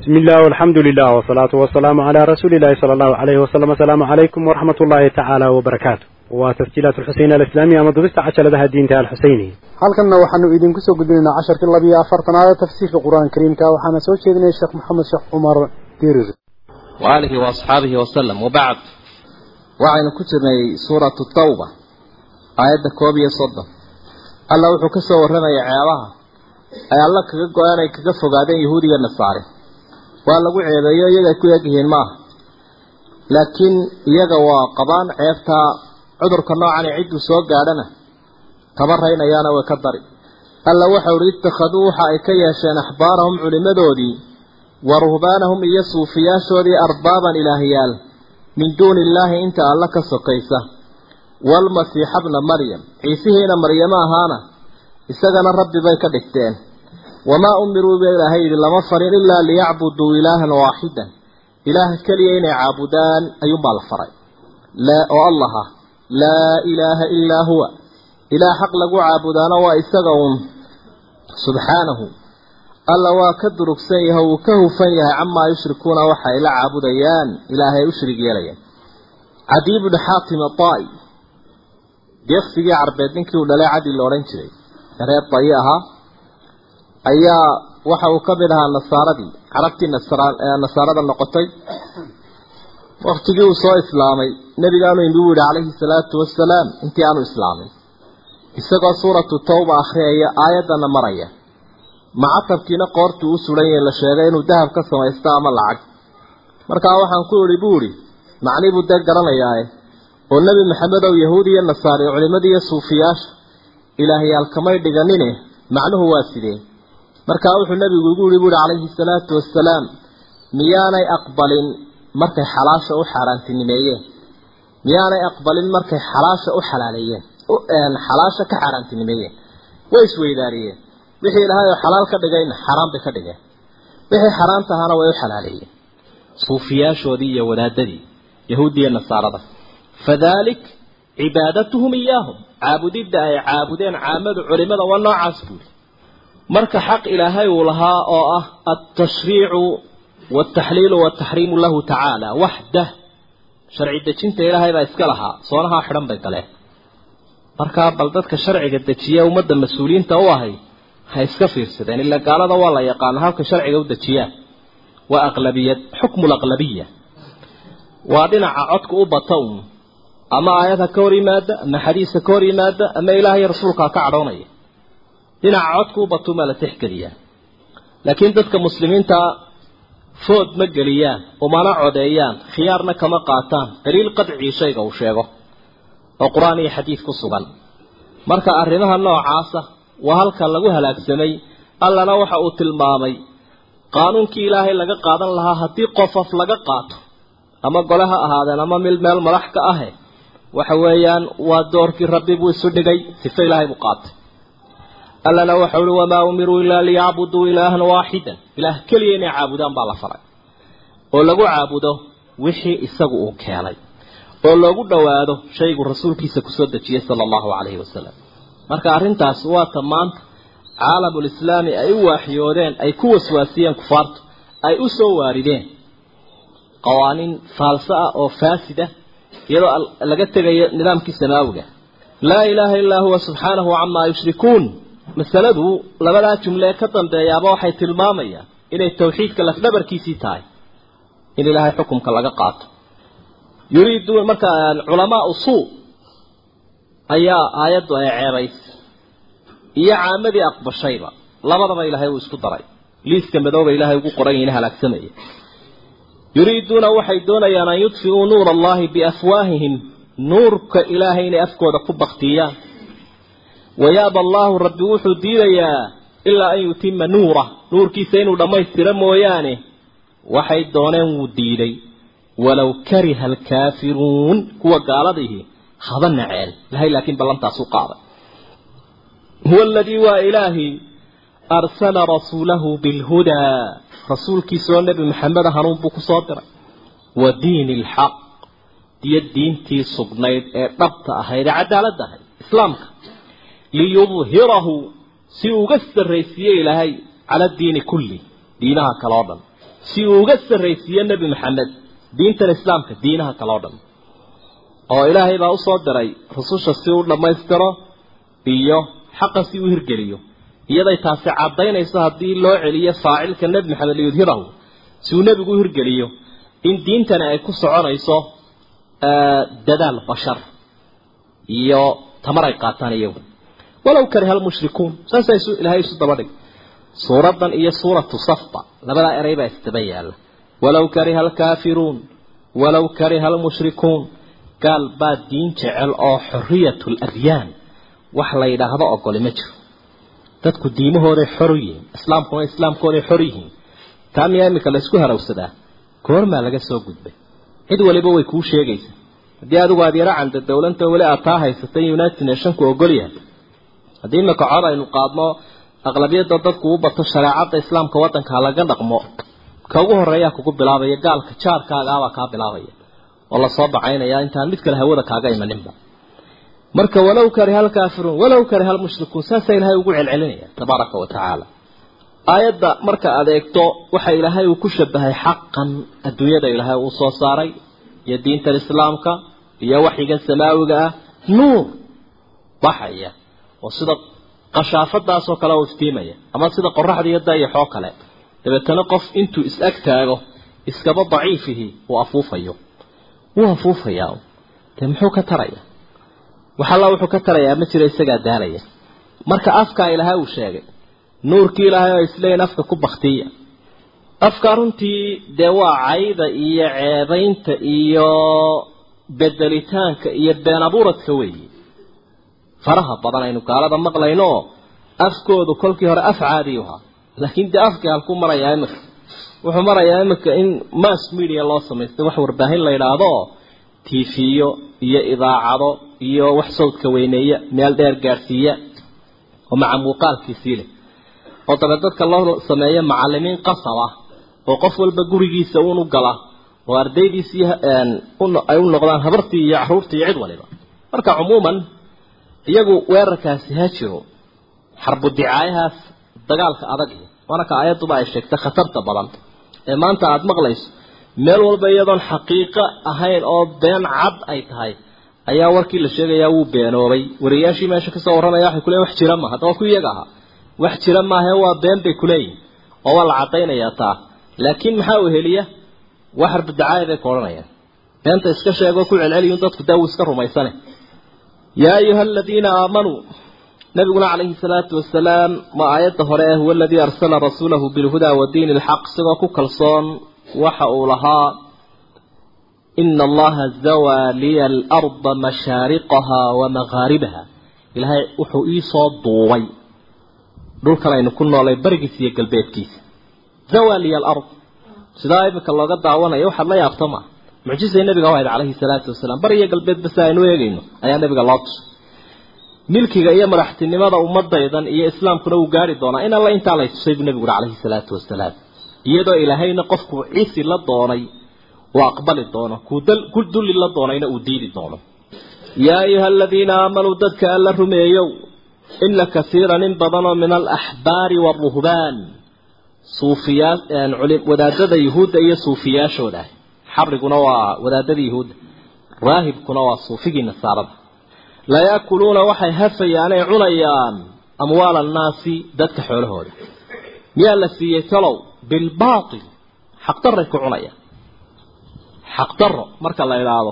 بسم الله والحمد لله والصلاة والسلام على رسول الله صلى الله عليه وسلم السلام عليكم ورحمة الله تعالى وبركاته وتسجيلات الحسين الإسلامية مضبست عشر لها الدين تعالى الحسيني halkanna waxaanu idinku soo gudbinaynaa casharkii labiyo afartanaad ee tafsiirka qur-aanka kariimka waxaana soo jeedinaya sheekh maxamed sheekh cumar dirir وآله وأصحابه وسلم وبعد وعين كتني سورة التوبة آيات كوبية صدى الله وحو كسو ورمي عيالها أي الله كقو أنا كقفو قادين يهودي waa lagu ceebeeyo iyaga ku egyihiin maaha. Laakiin iyaga waa qabaan ceebtaa cudurka noocan cidduu soo gaadhana. Kaba raynayaana way ka dari. Alla waxau ihi ittakhaduu waxa ay ka yeesheen axbaarahum culimmadoodii wa ruhbaanahum iyo suufiyaashoodii arbaaban ilaahyaal min duuni illaahi inta alla ka sokaysa. Waalmasiixa bna maryam. Ciisihiina maryamo ahaana isagana rabbi bay ka dhigteen wamaa umiruu ba ilaahay yidhi lama farin ilaa liyacbuduu ilaahan waaxidan ilaah keliya inay caabudaan ayuunbaa la faray oo allah ah laa ilaaha ilaa huwa ilaah xaq lagu caabudaana waa isaga uun subxaanahu alla waa ka durugsan yahay wuu ka hufan yahay camaa yushrikuuna waxay la caabudayaan ilaahay ushrig yeelayaan cadiy bni xaatim aai deeqsigii carbeed ninkii uu dhalay cadi la odhan jiray reer dayi ahaa ayaa waxa uu ka mid ahaa nasaaradii carabtii nasaarada noqotay. Waktigii uu soo islaamay nebigaanu inuu yihi calayhi salaatu wasalaam intii aanu islaamin isagoo suuratu tawba akhriyaya aayaddana maraya. Macatabkiina qoortuu u suran yahay la sheegay inuu dahab ka samaysto ama lacag. Markaa waxaan ku idhi buu idhi macnii buu dee garanayaae oo nebi maxamed ow yahuudi iyo nasaari culimadii iyo suufiyaasha ilaahyaal kamay dhiganine macnuhu waa sidee markaa wuxuu nebigu igu yihi buuhi calayhi salaatu wasalaam miyaanay aqbalin markay xalaasha u xaaraantinimeeyeen? Miyaanay aqbalin markay xalaasha u xalaaleeyeen? Xalaasha ka xaaraantinimeeyeen? Way isweydaariyeen wixii ilaahay oo xalaal ka dhigayna xaraam bay ka dhigeen. Wixii xaraam tahana way u xalaaleeyeen. Suufiyaashoodii iyo wadaadadii yahuudiya nasaarada. Fadalik cibaadatuhum iyaahum. Caabudidda ay caabudeen caamadu culimada waa noocaas buuri marka xaq ilaahay uu lahaa oo ah altashriicu waaltaxliilu waaltaxriimu lahu tacaala waxdah sharci dejinta ilaahay baa iska lahaa soonahaa xidhan bay galeen. Markaa bal dadka sharciga dejiya ummadda mas'uuliyiinta u ahay ha iska fiirsadeen ila gaalada waa la yaqaano halka sharciga u dejiyaan waa aqlabiyad xukmu laqlabiya waa dhinaca codka u bata un ama aayadha ka hor yimaada ama xadiiska ka hor yimaada ama ilaahay rasuulkaa ka cadhoonaya dhinaca codka u bata umaa la tixgeliyaa laakiin dadka muslimiinta food ma geliyaan umana codeeyaan khiyaarna kama qaataan. Daliil qadcii shayga uu sheego oo qur'aan iyo xadiid ku sugan. Marka arrimaha noocaasa waa halka lagu halaagsamay allana waxa uu tilmaamay qaanuunkii ilaahay laga qaadan lahaa haddii qofaf laga qaato ama gole ha ahaadeen ama mil meel madax ka ahe waxa weeyaan waa doorkii rabbi buu isu dhigay sife ilaahay buu qaatay allana waxa uhi wamaa umiruu ilaa liyacbuduu ilaahan waaxidan ilaah keliya inay caabudaan baa la faray. Oo lagu caabudo wixii isagu uu keenay. Oo loogu dhowaado shaygu rasuulkiisa ku soo dejiyey sala allahu calayhi wasalam marka arrintaas waa ta maanta caalamulislaami ay u waaxiyoodeen ay ku waswaasiyeen kufaartu ay u soo waarideen. Qawaaniin faalso ah oo faasida iyadoo laga tegayo nidaamkii samaawiga laa ilaaha illaa huwa subxaanahu camaa yushrikuun masaladu labadaa jumlee ka dambeeyaaba waxay tilmaamayaan inay tawxiidka lafdhabarkiisii tahay in ilaahay xukumka laga qaato. Yuriiduun marka culamaa usuu ayaa aayaddu ay ceebaysay iyo caamadii aqbashayba labadaba ilaahay uu isku daray. Liiska madooba ilaahay ugu qoran yihiin halaagsamaya yuriiduuna waxay doonayaan an yudfi'uu nuura allahi biafwaahihim nuurka ilaahay inay afkooda ku baktiyaan wayaaba allaahu rabbi wuxuu diidayaa ilaa an yutima nuurah nuurkiisa inuu dhammaystiro mooyaane waxay dooneen wuu diiday. Walow kariha alkaafiruun kuwa gaaladihi haba naceen. Ilahay laakiin ballantaas u qaaday. Huwa aladii waa ilaahi arsala rasuulahu bilhudaa rasuulkiisaoo nebi maxameda hanuun buu ku soo diray. Wa diini alxaq iyo diintii sugnayd ee dhabta ahayd ee cadaaladda ahayd islaamka liyudhirahu si uga sarraysiiye ilaahay cala diini kulli diinaha kale oo dhan. Si uga sarraysiiyo nebi maxamed diintan islaamka diinaha kale oo dhan. Oo ilaahay baa u soo diray rususha si uu dhammaystiro iyo xaqa si uu hirgeliyo. Iyaday taasi caddaynayso haddii loo celiyo faacilka nebi maxamed liyudhirahu si uu nebigu u hirgeliyo in diintani ay ku soconayso dadaal bashar iyo tamar ay qaataan iyagu walow kariha almushrikuun saasaa ilaahay isu daba dhig suuraddan iyo suuratu safba labadaa eray baa isdaba yaalla. Walow kariha alkaafiruun walow kariha almushrikuun gaal baa diin jecel oo xoriyat ladyaan wax la yidhaahdo ogoli ma jiro. Dadku diimahooday xor yihiin islaamkuna islaamkooday xor yihiin. Taa miyaa iminka laysku harawsadaa goormaa laga soo gudbay? Cid waliba way kuu sheegaysaa. Haddii adigu aada yaro canda dowlanta weli aad taa haysatay united nationku ogol yahay haddii iminka cod aynu qaadno aqlabiyadda dadku u bato shareecadda islaamka waddanka laga dhaqmo ka ugu horreeyaa kugu bilaabaya gaalka jaarkaaga abaa kaa bilaabaya oo la soo bacaynaya intaan mid kale hawada kaaga imaninba. Marka walow kariha alkaafiruun walow kariha almushrikuun saasaa ilaahay ugu celcelinaya tabaaraka wa aayadda marka aad eegto waxa ilaahay uu ku shabahay xaqan adduunyada ilaahay uu soo saaray iyo diintan islaamka iyo waxyigan samaawiga ah nuur baxaya oo sida qashaafadaasoo kale u iftiimaya ama sida qoraxda iyo dayaxoo kale. Dabeetana qof intuu is ag taago iskaba daciifihi uu afuufayo. Wuu afuufayaa dee muxuu ka taraya? Wax alla wuxuu ka tarayaa ma jiro isagaa daalaya. Marka afkaa ilaahay uu sheegay nuurkii ilaahay oo isleeyin afka ku baktiya afka runtii dee waa cayda iyo ceebaynta iyo bedelitaanka iyo been abuuradka weeye faraha badan aynu gaalada maqlayno oo afkoodu kolkii hore af caadiyu ahaa. Laakiin dee afkii halkuu marayaa imika wuxuu marayaa imika in mass media loo samaystay wax warbaahin la yidhaahdo tiifiyo iyo idaacado iyo wax sawdka weyneeya meel dheer gaadhsiiya oo maca muuqaalkiisii leh. Oo dabe dadka loo sameeyo macalimiin qasab ah oo qof walba gurigiisa uun u gala oo ardaydiisii ay u noqdaan habartii iyo caruurtii iyo cid waliba. Marka cumuuman iyagu weerarkaasi ha jiro. Xarbu dicaayahaas dagaalka adag waana ka aayadduba ay sheegtay khatarta badan. Ee maanta aada maqlayso meel walba iyadoon xaqiiqo ahayn oo been cad ay tahay ayaa warkii la sheegayaa wuu beenoobay wariyaashii meesha ka soo warramaya waxay kuleeyiin wax jira ma haddaba ku iyaga ahaa. Wax jira maahae waa been bay kuleeyihin oo waa la caddaynayaa taa. Laakiin maxaa uu heliya wax xarbudacaayo bay ku odhanayaan. Beenta iska sheegoo ku celceliyun dadku daa wuu iska rumaysane yaa ayuha aladiina aamanuu nabiguna calayhi salaatu wasalaam ma aayadda hore eh huwa aladii arsala rasuulahu bilhudaa wa diini alxaq isagoo ku kalsoon waxa uu lahaa ina allaha zawaa liya alarda mashaariqaha wa maghaaribaha ilaahay wuxuu iisoo duubay dhulkan aynu ku noolay barigiisa iyo galbeedkiisa zawaa liya alard sidaa mucjisay nabiga u ahayd calayhi salaatu wasalaam bari iyo galbeedba si aynu eegayno ayaa nabiga loo tusay. Milkiga iyo madaxtinimada ummadaydan iyo islaamkuna wuu gaari doonaa in alla intaa lay tusay buu nabigu uri calayhi salaatu wasalaam. Iyadoo ilaahayna qofkuu cisi la doonay uu aqbali doono ku dulli la doonayna uu diidi doono. Yaa ayuha aladiina aamanuu dadka alla rumeeyow ina kasiiran in badanoo min alaxbaari waaruhbaan suufiyaa wadaadada yuhuudda iyo suufiyaashooda ah xabriguna waa wadaadada yuhuudda raahibkuna waa suufigii nasaarada layaakuluuna waxay hafayaan ay cunayaan amwaala annaasi dadka xoolahooda. Miyaa la siiyey talow? Bilbaatil xaqdarray ku cunayaan. Xaqdarro marka la idhaahdo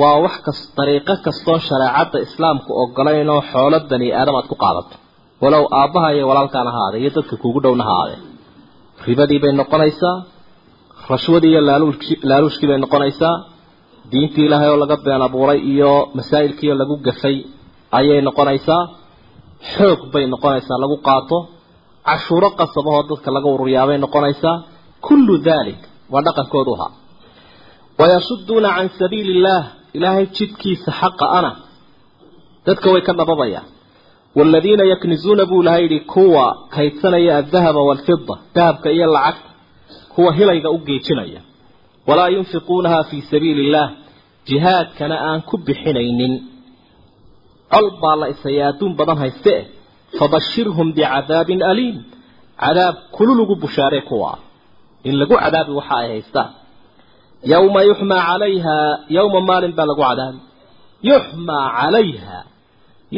waa wax kas dariiqo kastoo shareecadda islaamku ogolayn oo xoolo bani aadam aad ku qaadato. Walow aabbaha iyo walaalkaan ahaade iyo dadka kuugu dhowna haade ribadii bay noqonaysaa rashwadii iyo laaluushki laaluushkii bay noqonaysaa. Diintii ilaahay oo laga been abuuray iyo masaa'ilkii oo lagu gafay ayay noqonaysaa. Xoog bay noqonaysaa lagu qaato. Cashuuro qasabahoo dadka laga ururyaabay noqonaysaa. Kullu dalik waa dhaqankoodu ahaa. Wayasuduuna can sabiili illaah ilaahay jidkiisa xaqa ana. Dadka way ka dhababayaan waaladiina yaknizuuna buu ilahay yidhi kuwa kaydsanaya aldahaba waalfida dahabka iyo lacagta kuwa hilayga u geejinaya. Walaa yunfiquunaha fii sabiili illaah jihaadkana aan ku bixinaynin. Col baa la isaya adduun badan hayste eh fabashirhum bicadaabin aliim. Cadaab kululugu bushaaree kuwa. In lagu cadaabi waxa ay haystaan yawma yuxmaa calayha yawma maalin baa lagu cadaabi yuxmaa calayha.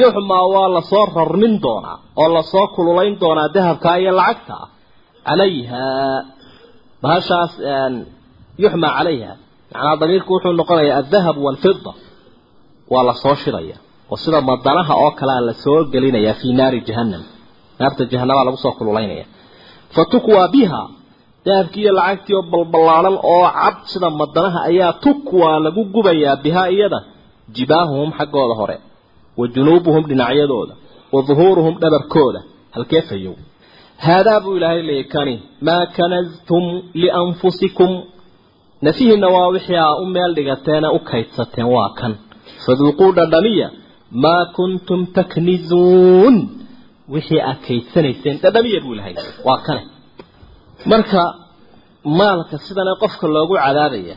Yuxmaa waa la soo rarmin doonaa oo la soo kululayn doonaa dahabkaa iyo lacagta. Calayha bahashaas yuxmaa calayha. Macnaa damiirku wuxuu noqonayaa aldahab waalfida waa la soo shidaya. Oo sida madanaha oo kalea la soo gelinayaa fii naari jahannam. Naarta jahannamaa lagu soo kululaynaya. Fa tukwaa biha. Dahabkii iyo lacagtii oo balballaaran oo cad sida madanaha ayaa tukwaa lagu gubayaa bihaa iyada. Jibaahuhum xaggooda hore. Wa junuubuhum dhinacyadooda. Wa duhuuruhum dhabarkooda. Halkee fayow haadaa buu ilaahay leeyay kani maa kanastum lianfusikum nafihiinna waa wixii aa u meel dhigateene u kaydsateen waa kan faduuquu dhadhamiya maa kuntum taknizuun wixii aad kaydsanayseen dhadhamiya buu ilahay waa kane marka maalka sidana qofka loogu cadaabaya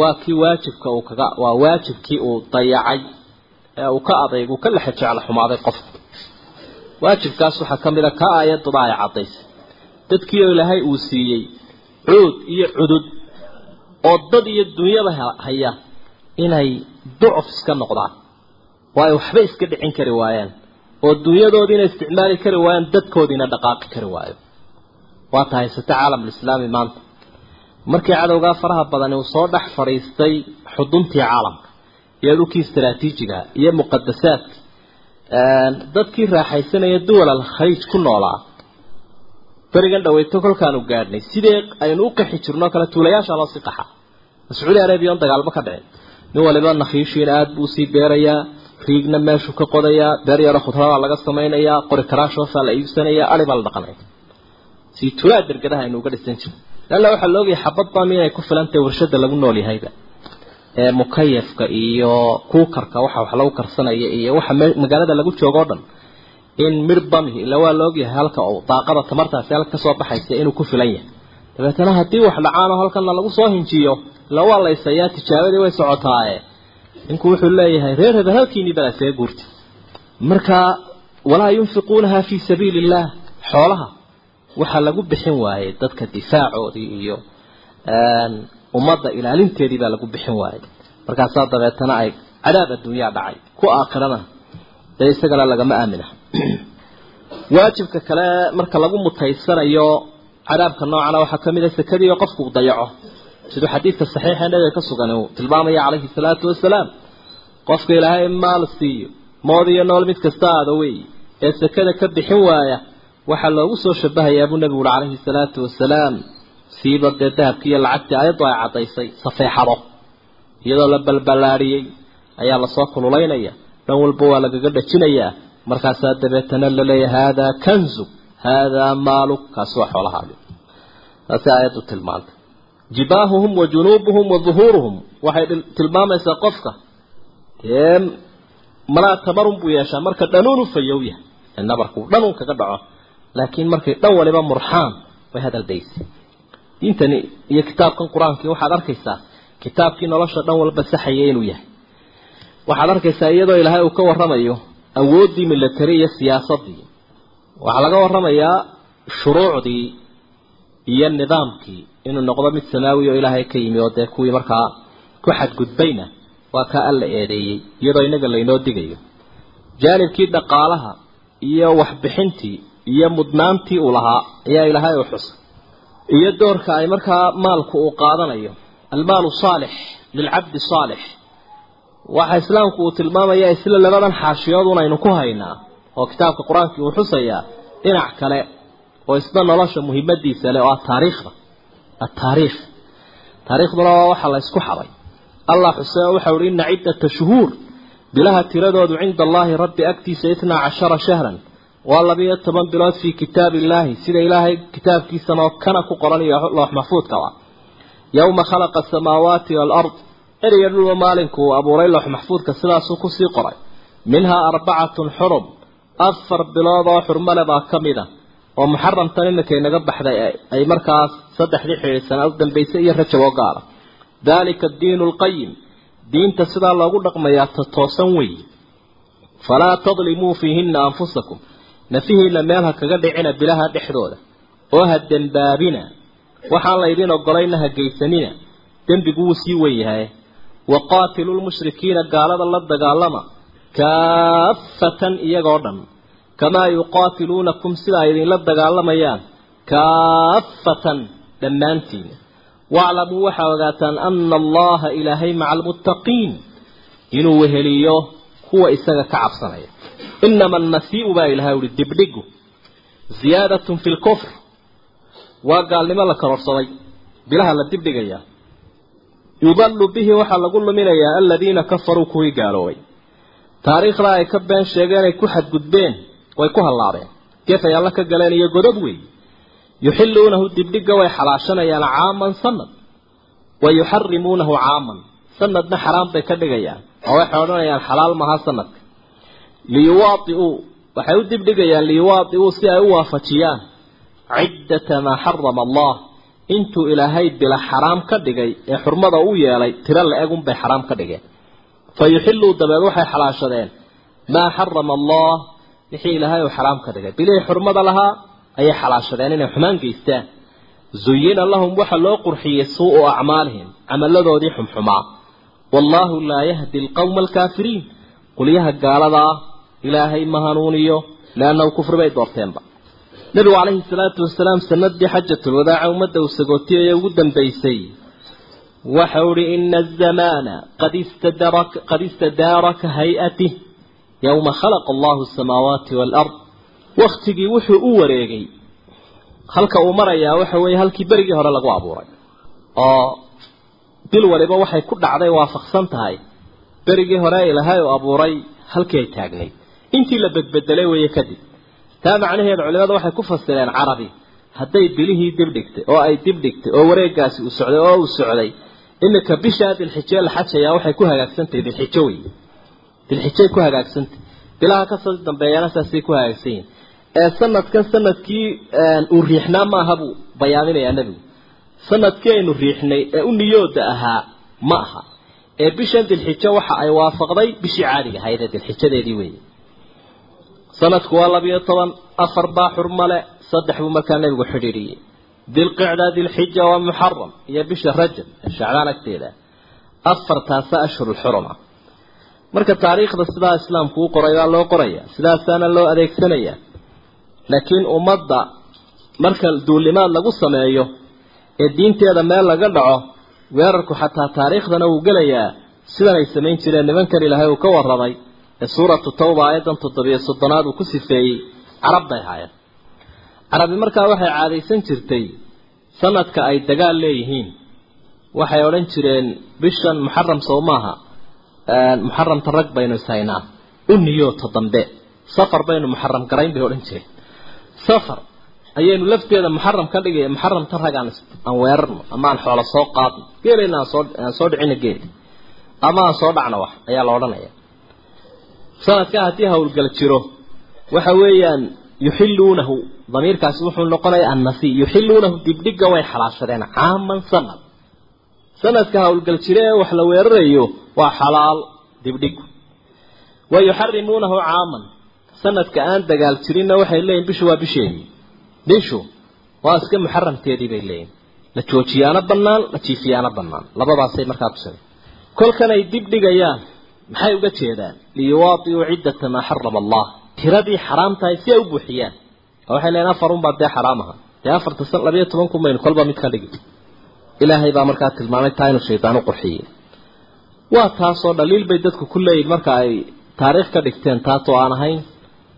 waa kii waajibka uu kaga waa waajibkaas waxaa ka mid a ka aayadada ay caddaysay dadkii ilaahay uu siiyey cuud iyo cudud oo dad iyo dunyada haya inay ducuf iska noqdaan. Oo ay waxba iska dhicin kari waayaan. Oo dunyadoodiina isticmaali kari waayaan dadkoodiina dhaqaaqi kari waayo. Waa ta haysata caalamulislaami maanta. Markii cadowgaa faraha badani uu soo dhex fadhiistay xuduntii caalamka iyo dhulkii istaraatiijiga iyo muqadasaadka dadkii raaxaysanaya duwal al khaliij ku noolaa. Berigan dhaweyto kolkaanu gaadhnay. Sidee aynu u qaxi jirno kale tuulayaasha loo sii qaxa? Sacuudi arabiya on dagaalmo ka dhicin nin waliba nakhiishiina aada buu sii beerayaa. Riigna meeshuu ka qodayaa. Beer yaro khudradaa laga samaynayaa qori karaashoosaa la iibsanayaa. Ari baa la dhaqanaya sii tulaa dergadaha aynu uga dhisan jirno leanna waxaa la ogyahay xabad bami inay ku filantahay warshada lagu nool yahayba ee mukayafka iyo kuukarka waxa wax lagu karsanaya iyo waxa magaalada lagu joogo dhan in mir bami ila waa la ogyahay halka uu daaqada tamartaasi halka ka soo baxaysa inuu ku filan yahay. Dabeetana haddii wax dhacaano halkana lagu soo hinjiyo ila waa laysayaa tijaabadii way socotaaye ninku wuxuu leeyahay reer hebel halkiinii bala see guurta. Marka walaa yunfiquunaha fii sabiili illah xoolaha waxaa lagu bixin waayey dadka difaacoodii iyo ummadda ilaalinteedii baa lagu bixin waayey. Markaasaa dabeetana ay cadaab adduunyaa dhacay. Ku aakhirana dee isagana lagama aamina. Waajibka kale marka lagu mutaysanayo cadaabka noocana waxaa ka mid a sakadii oo qofku dayaco. Siduu xadiidka saxiixa nabiga ka sugan uu tilmaamaya calayhi salaatu wasalaam qofka ilaahay maal siiyo mood iyo nool mid kasta aada wey ee sakada ka bixin waaya waxaa loogu soo shabahayaa buu nabigu uri calayhi salaatu wasalaam siiba dee dahabkii iyo lacagtii ayadoo ay caddaysay safeexado. Iyadoo la balballaadhiyey ayaa la soo kululaynaya. Dhan walba waa lagaga dhajinayaa. Markaasaa dabeetana la leeyahay haadaa kanzu haadaa maaluk kaasi waa xoolahaadi taasi aayaddu tilmaantay. Jibaahuhum wa junuubuhum wa duhuuruhum waxay tilmaamaysaa qofka. Dee malaa tamarun buu yeeshaa. Marka dhanuun u fayow yahay. Nabarku dhanuun kaga dhaco. Laakiin markay dhan waliba murxaan way hadaldaysay diintani iyo kitaabkan qur'aankii waxaad arkaysaa kitaabkii nolosha dhan walba saxaya inuu yahay. Waxaad arkaysaa iyadoo ilaahay uu ka warramayo awooddii milatari iyo siyaasaddii. Waxaa laga warramayaa shuruucdii iyo nidaamkii inuu noqdo mid samaawi oo ilaahay ka yimi oo dee kuwii markaa ku xadgudbayna waa kaa alla eedeeyey iyadoo inaga laynoo digayo. Jaanibkii dhaqaalaha iyo waxbixintii iyo mudnaantii uu lahaa ayaa ilaahay u xusay iyo doorka ay markaa maalku uu qaadanayo. Almaalu saalix lilcabdi saalix. Waxa islaamku uu tilmaamaya isla labadan xaashiyoodun aynu ku haynaa oo kitaabka qur'aankii uu xusayaa dhinac kale oo isna nolosha muhiimadiisa leh oo ah taariikhda. Ataariikh taariikhduna waa waxa la isku xaday allah xusee waxa uhi ina ciddata shuhuur bilaha tiradoodu cinda allahi rabbi agtiisa itnaa cashara shahran waa labiyo toban bilood fii kitaab illaahi sida ilaahay kitaabkiisana oo kana ku qoran iyo loox maxfuudkaba yowma khalaqa asamaawaati waalard eriya dhulba maalinku uu abuuray loox maxfuudka sidaasuu ku sii qoray. Minhaa arbacatun xurum afar bilood oo xurmale baa ka mid a oo muxaramtan iminka inaga baxday ay markaas saddexdii xidhiidhsanaa u dambaysay iyo rajab oo gaara. Dalika addiinu alqayim diinta sidaa loogu dhaqmayaa ta toosan weeye falaa tadlimuu fiihinna anfusakum nafihiina meel ha kaga dhicina bilaha dhexdooda oo ha dembaabina. Waxaan laydin ogolayna ha geysanina. Dembigu wuu sii wen yahay waqaatilu lmushrikiina gaalada la dagaalama kaafatan iyagoo dhan. Kamaa yuqaatiluunakum sida ay idinla dagaalamayaan kaafatan dhammaantiina waaclamuu waxaa ogaataan ana allaha ilaahay maca almuttaqiin inuu weheliyo kuwa isaga ka cabsanaya inama annasii'u baa ilahay uhi dibdhigu ziyaadatun fi lkufr waa gaalnimo la kororsaday bilaha la dibdhigayaa yudalu bihi waxaa lagu luminayaa aladiina kafaruu kuwii gaaloobay taariikhda ay ka been sheegeen ay ku xadgudbeen way ku hallaabeen geefay alla ka galeen iyo godad weey yuxilluunahu dibdhiga way xalaashanayaan caaman sanad wa yuxarimuunahu caaman sanadna xaraam bay ka dhigayaan oo waxay odhanayaan xalaal maha sanadka liyuwaaiuu waxay u dibdhigayaan liyuwaaiuu si ay u waafajiyaan. Ciddata maa xarama allah intuu ilaahay bila xaraam ka dhigay ee xurmada u yeelay tiro la-eg unbay xaraam ka dhigeen. Fa yuxilluu dabeed waxay xalaashadeen maa xarama allah wixii ilaahay uu xaraam ka dhigay. Bilihii xurmada lahaa ayay xalaashadeen inay xumaan geystaan. Zuyina lahum waxa loo qurxiyey suu-u acmaalihim camaladoodii xumxumaa. Wallaahu laa yahdi alqawma alkaafiriin. Qolyaha gaaladaa ilaahay ma hanuuniyo leannahu kufri bay doorteenba. Nabigu calayhi salaatu wasalaam sanadii xajatulwadaaca ummadda uu sagootiyay ee ugu dambaysay waxa uhi ina azamaana qad istadaara ka hay'atih yowma khalaqa allahu asamaawaati waalard waktigii wuxuu u wareegay. Halka uu marayaa waxa weeye halkii berigii hore lagu abuuray. Oo bil waliba waxay ku dhacday waafaqsan tahay. Berigii hore ilaahay uu abuuray halkii ay taagnayd intii la bedbedelay weeye kadib. Taa macnaheeda culimadu waxay ku fasireen carabi hadday bilihii dibdhigtay oo ay dibdhigtay oo wareegaasi uu socday oo uu socday iminka bishaa dilxijo la xajayaa waxay ku hagaagsantahay dilxijo wey dilxijay ku hagaagsantay bilaha ka soo dambeeyana saasay ku hagaagsan yihiin ee sanadkan sannadkii uu riixnaa maaha buu bayaaminayaa nebigu. Sanadkii aynu riixnay ee u niyooda ahaa ma aha. Ee bishan dilxijo waxa ay waafaqday bishii caadiga ahayd ee dilxijadeedii weeye sanadku waa labiyo toban afar baa xurmale saddex buu markaa nebigu xidhiidhiyey. Dilqicda dilxija waa muxaram iyo bisha rajab shacbaan agteeda. Afartaasa ashhurulxuruma marka taariikhda sidaa islaamku u qoray baa loo qoraya sidaasaana loo adeegsanaya laakiin ummadda marka duulimaad lagu sameeyo ee diinteeda meel laga dhaco weerarku xataa taariikhdana wuu gelayaa sidan ay samayn jireen nimankan ilaahay uu ka warramay. ee suuratu tawba aayadan toddobiyo soddonaad uu ku sifeeyey carab bay ahaayeen carabi markaa waxay caadaysan jirtay sanadka ay dagaal leeyihiin. Waxay odhan jireen bishan muxaram sow maaha. Muxaramta rag baynu ishaynaa u niyooto dambe safar baynu muxaram garayn bay odhan jireen. Safar. Ayaynu lafteeda muxaram ka dhigay muxaramta rag aan aan weerarno ama aan xoolo soo qaadno. Geelayna aan soo aan soo dhicino geel ama aan soo dhacno wax ayaa la odhanaya sanadka haddii howlgal jiro waxa weeyaan yuxilluunahu damiirkaasi wuxuu noqonayaa annasi yuxilluunahu dibdhiga way xalaashadeen caaman sanad. Sanadka howlgal jire ee wax la weerarayo waa xalaal dibdhigu wa yuxarimuunahu caaman. Sanadka aan dagaal jirinna waxay leeyihiin bishu waa bisheedii bishu waa iska muxaramteedii bay leeyihiin la joojiyaana bannaan la jiifiyaana bannaan. Labadaasay markaa tusay kolkan ay dib dhigayaan maxay uga jeedaan? Liyuwaadiuu ciddata maa xarama allah. Tiradii xaraam tahay si ay u buuxiyaan. Oo waxay leeyihiin afar unbaa dee xaraam aha. Dee afarta san labayo toban kun baynu kolba mid ka dhigi ilaahay baa markaa tilmaamay taa inuu shaydaan u qurxiyey waa taasoo dhaliil bay dadku ku leeyihiin marka ay taariikh ka dhigteen taatoo aan ahayn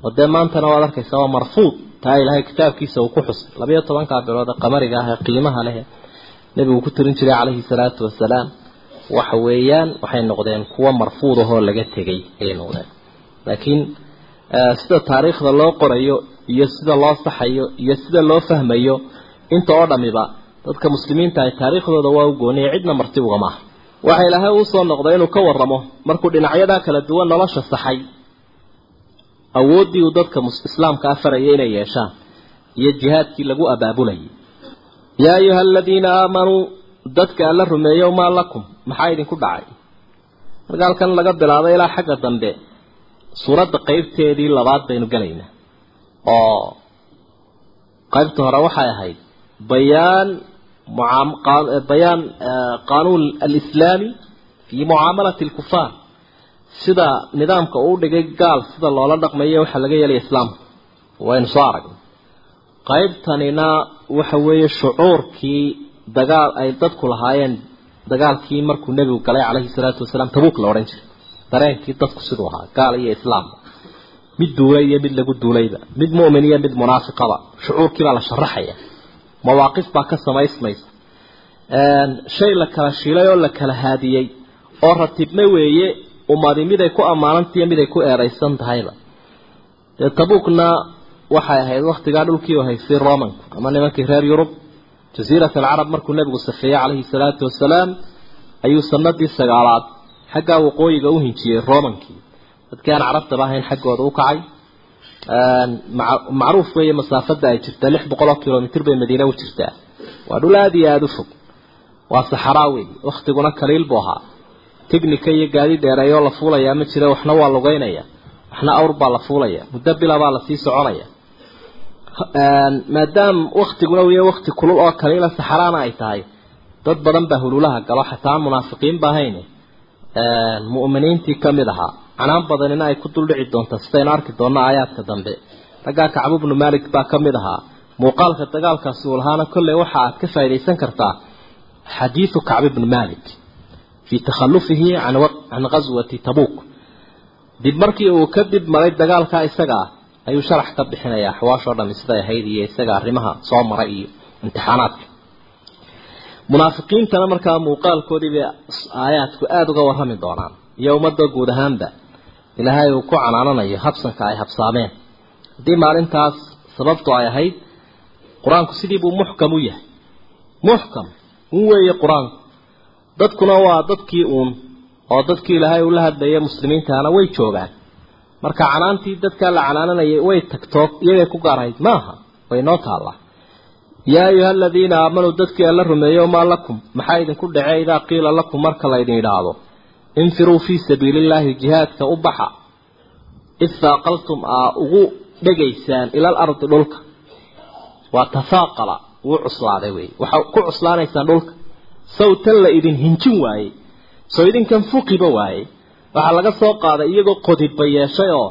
oo dee maantana waad arkaysaa waa marfuud. Taa ilaahay kitaabkiisa uu ku xusay labayo tobankaa bilood ee qamariga ah ee qiimaha leh nebigu ku tirin jiray calayhi salaatu wasalaam waxa weeyaan waxay noqdeen kuwo marfuud ahoo laga tegay ayay noqdeen. Laakiin sida taariikhda loo qorayo iyo sida loo saxayo iyo sida loo fahmayo inta oo dhamiba dadka muslimiinta ay taariikhdooda waa u gooniya cidna marti ugama aha. Waxa ilaahay uu soo noqday inuu ka warramo markuu dhinacyadaa kala duwan nolosha saxay. Awooddii uu dadka islaamka afarayay inay yeeshaan iyo jihaadkii lagu abaabulayay yaa ayuha aladiina aamanuu dadka alla rumeeyow maa lakum maxaa idinku dhacay? Marka halkan laga bilaabay ilaa xagga dambe suuradda qeybteedii labaad baynu gelaynaa oo qaybta hore waxay ahayd bayaan bayaan qaanuun alislaami fii mucaamalati alkufaar sida nidaamka uu dhigay gaal sida loola dhaqmayo waxaa laga yeelaya islaamka waynu soo aragnay qaybtanina waxa weeye shucuurkii dagaal ay dadku lahaayeen dagaalkii markuu nebigu galay calayhi salaatu wasalaam tabuuk la odhan jiray. Dareenkii dadku siduu ahaa gaal iyo islaam. Mid duulay iyo mid lagu duulayba. Mid mu'min iyo mid munaafiqaba. Shucuurkii baa la sharaxaya. Mawaaqif baa ka samaysmaysa. Shay la kala shilay oo la kala haadiyey oo ratibna weeye ummadi mid ay ku ammaanantahiyo mid ay ku eedaysan tahayba. Dee tabuukna waxay ahayd waktigaa dhulkii haystay romanku ama nimankii reer yurub jasiirat alcarab markuu nebigu safeeyey calayhi salaatu wasalaam ayuu sanadii sagaalaad xaggaa waqooyiga u hinjiyey romankii dadkii aan carabtaba ahayn xaggooda u kacay. Macruuf weeye masaafada ay jirtaa lix boqol oo kilomitr bay madiine u jirtaa waa dhul aada iyo aada u fog. Waa saxaraa wey waktiguna kaliil buu ahaa. Tignika iyo gaadi dheereeyoo la fuulayaa ma jira waxna waa lugeynaya. Waxna awr baa la fuulaya muddo bila baa la sii soconaya maadaam waktiguna wiya wakti kulul oo kaliila saxaraana ay tahay dad badan baa hululaha galo xataa munaafiqiin ba ahayn mu'miniintii ka mid ahaa. Canaan badanina ay ku duldhici doonta sidaynu arki doonno aayaadka dambe. Raggaa kacbu bnu malik baa ka mid ahaa. Muuqaalka dagaalkaasi uu lahaana kolley waxa aad ka faaidaysan kartaa xadiidu kacbi bnu malik fii takhalufihi can ghaswati tabuuk. Dib markii uu ka dib maray dagaalkaa isaga ah ayuu sharax ka bixinayaa. Axwaashoo dhami siday ahayd iyo isaga arrimaha soo maray iyo imtixaanaadka. Munaafiqiintana markaa muuqaalkoodii bay aayaadku aada uga warrami doonaan. Iyo ummadda guud ahaanba ilaahay uu ku canaananayo habsanka ay habsaameen. Haddii maalintaas sababtu ay ahayd qur'aanku sidii buu muxkam u yahay. Muxkam un weeye qur'aanku. Dadkuna waa dadkii uun oo dadkii ilaahay ula hadlaya muslimiintahana way joogaan marka canaantii dadkaa la canaananayay way tagtoo iyagay ku gaarahayd maaha way noo taallaa. Yaa ayuha aladiina aamanuu dadkii alla rumeeyo maa lakum maxaa idinku dhace idaa qiila lakum marka laydin idhaahdo infiruu fii sabiili illaahi jihaadka u baxa. Id faaqaltum aa ugu dhegaysaan ilal ardi dhulka. Waa tafaaqala wuu cuslaaday wey waxaa ku cuslaanaysaan dhulka. Sawtan la idin hinjin waayey. Soo idinkan fuqiba waayey waxaa laga soo qaaday iyagoo qodibba yeeshay oo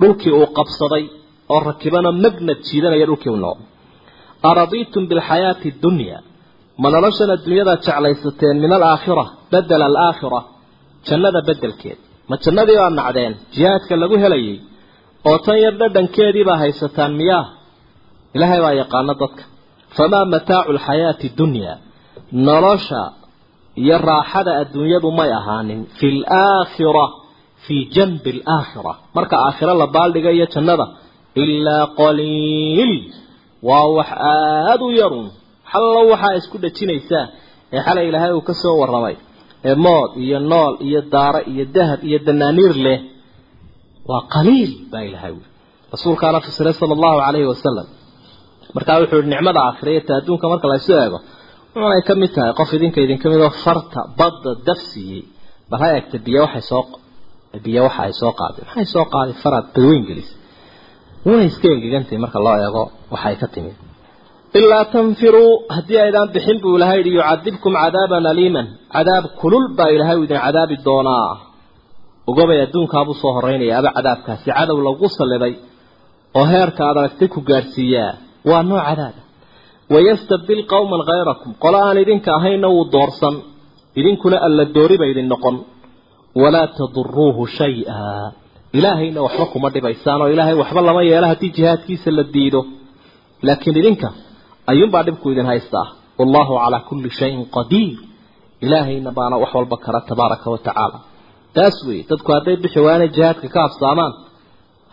dhulkii uu qabsaday oo rakibana magnad jiidanaya dhulkii u noqday. Aradiitum bilxayaati dunya. Ma noloshan adduunyadaad jeclaysateen min alaakhira bedela alaakhira jannada bedelkeed ma jannadii baa nacdeen jihaadka lagu helayay oo tan yar dhadhankeedii baa haysataan miyaa? Ilaahay baa yaqaano dadka. Famaa mataacu alxayaati dunya. Nolosha iyo raaxada adduunyadu may ahaanin fi laakhira fii janbi alaakhira marka aakhiro la baaldhiga iyo jannada ilaa qaliil. Waa wax aada u yarun. Xallo waxaa isku dhajinaysaa ee xalay ilaahay uu ka soo warramay. Ee mood iyo nool iyo daaro iyo dahab iyo danaaniir leh. Waa qaliil baa ilahay ui rasuulkaana fasiray sala allahu calayhi wasalam markaa wuxuu yihi nicmada aakhiraya ta adduunka marka laysu eego wuxunay ka mid tahay. Qof idinka idinka mid oo farta badda daf siiyey bal ha eegta biyo waxay soo biyo waxa ay soo qaaday maxay soo qaaday faraad badweyn gelis. Way iska engegantahay marka loo eego waxay ka timid. Ilaa tanfiruu haddii aydaan bixin buu ilahay yihi yucadibkum cadaaban aliiman. Cadaab kulul baa ilaahay u idin cadaabi doonaa. Ogobay adduunkaabuu soo horeynaya aba cadaabkaasi cadow lagu salliday oo heerka aad aragtay ku gaadhsiiyaa waa nooc cadaaba wayastabdil qowman hayrakum qolo aan idinka ahayna wuu doorsan idinkuna alla dooriba idin noqon walaa taduruuhu shay-a ilaahayna waxba kuma dhibaysaan oo ilaahay waxba lama yeelo haddii jihaadkiisa la diido laakiin idinka ayuunbaa dhibku idin haystaa wallahu calaa kulli shayin qadiir ilaahayna baana wax walba kara tabaaraka wa tacaala taas weeye dadku hadday bixi waanay jihaadka ka habsaamaan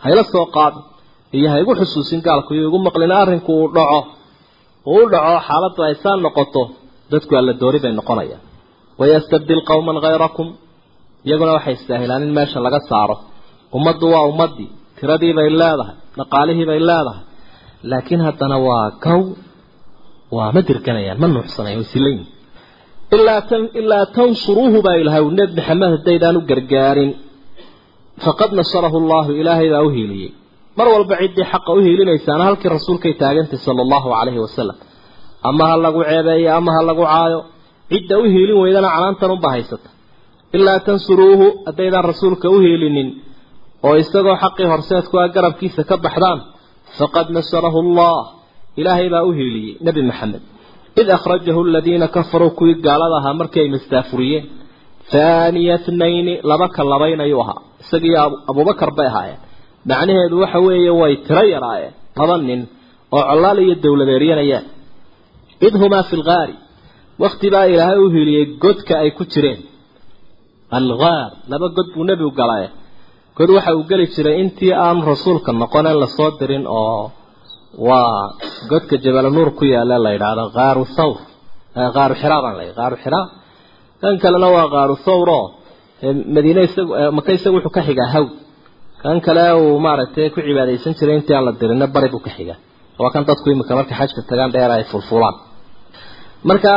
hayla soo qaadin iyo ha igu xusuusin gaalku iyo igu maqlin arrinku uu dhaco uu u dhaco xaaladdu ay saan noqoto dadku alla doori bay noqonayaan. Wayastabdil qowman hayrakum iyaguna waxay istaahilaan in meesha laga saaro. Ummaddu waa ummaddii tiradii bay leedahay dhaqaalihii bay leedahay. Laakiin haddana waa gow waa ma dirganayaan ma nuuxsanayan way silayin ilaa tan ilaa tansuruuhu baa ilahay nebi maxamed haddaydaan u gargaarin. Faqad nasarahu allahu ilaahay baa u hiiliyey mar walba ciddii xaqa u hiilinaysaana halkii rasuulkay taagantay sala allahu calayhi wasalam ama ha lagu ceebeeyo ama ha lagu caayo cidda u hiilin weydana canaantan unba haysata ilaa tansuruuhu haddaydaan rasuulka u hiilinin oo isagoo xaqii horseedku a garabkiisa ka baxdaan faqad nasarahu allah ilaahay baa u hiiliyey nebi maxamed. Id akhrajahu aladiina kafaruu kuwii gaalada ahaa markii ay mastaafuriyeen haaniya tnayni laba ka labaynayuu ahaa. Isagiiyo abubakar bay ahaayeen macnaheedu waxa weeye way tiro yaraayeen laba nin oo collaal iyo dowladeeryanayaan id humaa fi lgaari wakti baa ilaahay u hiiliyey godka ay ku jireen. Algaar laba god buu nebigu galaye god waxa uu geli jiray intii aan rasuulka noqonen la soo dirin oo waa godka jabal nuur ku yaalla la yidhaahdo qaaru thawr. Qaaru xiraa baan leeyahay qaaru xiraa kan kalena waa qaaru thawr oo madiine isagu maka isagu wuxuu ka xigaa hawd kan kale uu maaragtay ku cibaadaysan jiray intii aan la dirinna bari buu ka xigaa waa kan dadku imika marka xajka tagaan dheer ay fulfulaan. Marka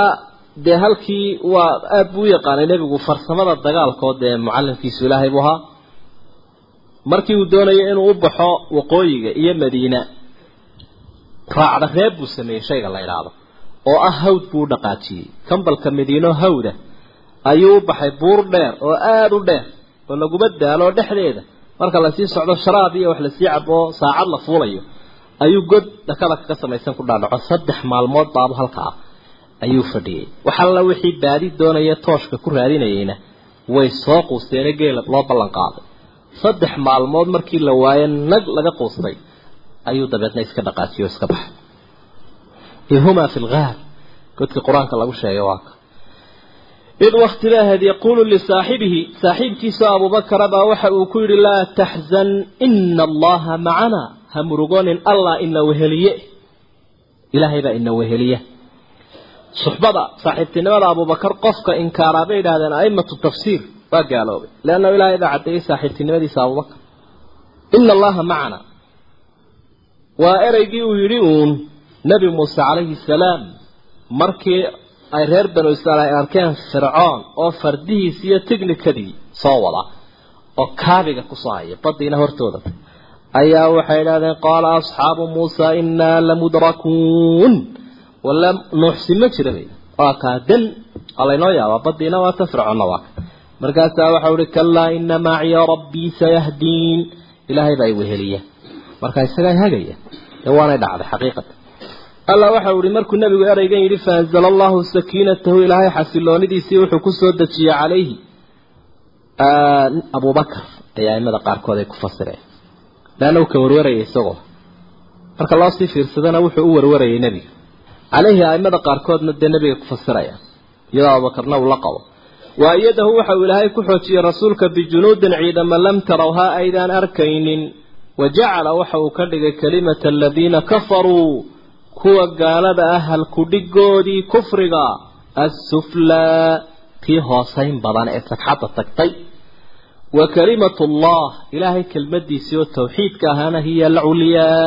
dee halkii waa aada buu u yaqaanay nebigu farsamada dagaalkoo dee mucallimkiisu ilaahay buu ahaa. Markii uu doonayay inuu u baxo waqooyiga iyo madiina raacda reeb buu sameeyey shayga la idhaahdo oo ah hawd buu u dhaqaajiyey. Kambalka madiino hawda ayuu u baxay buur dheer oo aada u dheer oo laguma daalo dhexdeeda marka la sii socdo sharaab iyo wax la sii cabo saacad la fuulayo ayuu god dhakada kaga samaysan ku dhaadhaco. Saddex maalmood baabu halka ah ayuu fadhiyey. Waxalla wixii baadi doonaya tooshka ku raadinayeyna way soo quusteene geela loo ballan qaaday. Saddex maalmood markii la waayo nag laga quustay ayuu dabeedna iska dhaqaajiyo iska baxay. Ihumaa fi lgaar godkii qur'aanka lagu sheegay waa ka id waktilaahad yaquulu lisaaxibihi saaxiibkiisu abubakara baa waxa uu ku yidhi laa taxzan ina allaha macana. Ha murugoonin allah ina weheliye. Ilaahay baa ina weheliya suxbada saaxiibtinimada abubakar qofka inkaaraa bay yidhahdeen aimatu tafsiir waa gaaloobay. Leanna ilaahay baa caddeeyey saaxiibtinimadiisa abubakar ina allaha macana. Waa ereygii uu yidhi uun nebi muuse calayhi salaam markii ay reer banu israa'iil arkeen fircoon oo fardihiisi iyo tignikadii soo wada oo kaabiga ku soo haya badiina hortooda. Ayaa waxay idhahdeen qaala asxaabu muusa innaa lamudrakuun wala nuuxsi ma jira bay. Waa kaa dan waa laynoo yaabaa badiina waa ta fircoonna waa ka. Markaasaa waxau ihi kallaa ina maciya rabbii sayahdiin ilaahay baa i weheliya markaa isagaa hagaya dee waanay dhacday xaqiiqatan alla waxa uu markuu nabigu ereygan yidhi faanzala allahu sakiinatahu ilaahay xasiloonidiisii wuxuu ku soo dejiyey calayhi. Abubakar ayaa aimada qaarkood ay ku fasireen. Leanna uu ka warwarayay isagoo. Marka loo sii fiirsadana wuxuu u warwarayay nebiga calayhi aimada qaarkoodna dee nebiga ku fasiraya iyadoo abubakarna uu la qabo. Waayadahu waxa uu ilaahay ku xoojiyey rasuulka bijunuudin ciidama lam tarawhaa aydaan arkaynin. Wajacala waxa uu ka dhigay kalimata aladiina kafaruu kuwa gaalada ah halkudhigoodii kufriga assuflaa tii hoosayn badan ee sagxadda tagtay. Wa kalimatu allah ilaahay kelmadiisii oo tawxiidka ahaana hiya alculyaa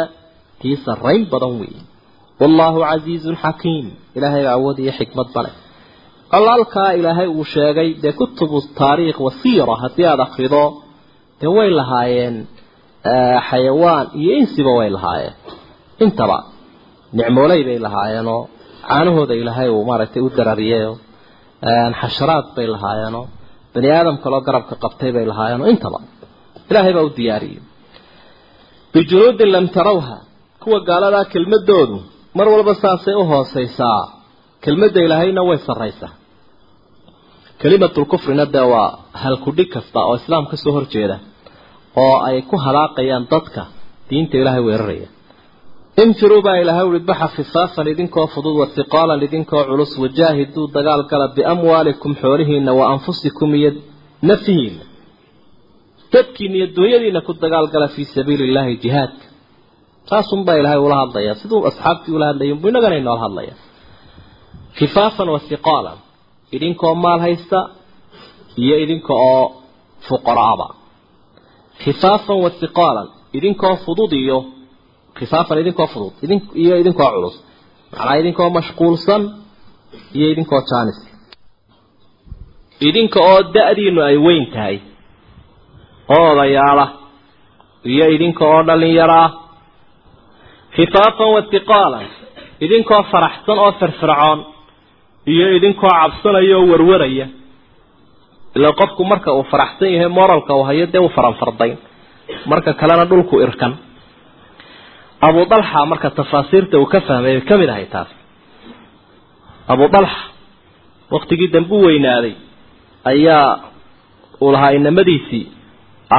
tii sarrayn badan weeye wallaahu casiizun xakiim ilaahay awood iyo xikmad bale alaalkaa ilaahay uu sheegay dee kutubu taariikh wasiira haddii aada akrido dee way lahaayeen xayawaan iyo insiba way lahaayeen. Intaba nicmooley bay lahaayeenoo caanahooda ilaahay uu maaragtay u darariyeyo xasharaad bay lahaayeenoo bani aadam kaloo garabka qabtay bay lahaayeenoo intaba ilaahay baa u diyaariyey. Bijunuudin lam tarawha kuwa gaaladaa kelmadoodu mar walba saasay u hooseysaa kelmadda ilaahayna way sarraysaa. Kelimatulkufrina dee waa halkudhig kasta oo islaam ka soo horjeeda oo ay ku halaaqayaan dadka diinta ilaahay weeraraya infiruu baa ilaahay ui baxa khifaafan idinkoo fudud wathiqaalan idinkoo culus wajaahiduu dagaal gala biamwaalikum xoolihiina wa anfusikum iyo nafihiina dadkiina iyo dunyadiina ku dagaal gala fii sabiili illaahi jihaadka saasunbaa ilaahay ula hadlaya siduu asxaabtii ula hadlayay buu innagana inoola hadlaya khifaafan wathiqaalan idinkoo maal haysta iyo idinka oo fuqaraaba khifaafan wathiqaalan idinkoo fudud iyo khifaafan idinkoo fudud idin iyo idinkoo culus. Macnaa idinkoo mashquulsan iyo idinkoo jaanis. Idinka oo da-diinu ay weyn tahay oo odayaala iyo idinka oo dhallinyaro ah khifaafan wathiqaalan idinkoo faraxsan oo firfircoon iyo idinkoo cabsanaya oo warwaraya. Ilaa qofku marka uu faraxsan yahay moralka uu hayo dee uu faranfardayn. Marka kalena dhulku irkan abu dalxa marka tafaasiirta uu ka fahmay ka mid ahay taas. Abu dalxa waktigii dambe u weynaaday ayaa uu lahaa inamadiisii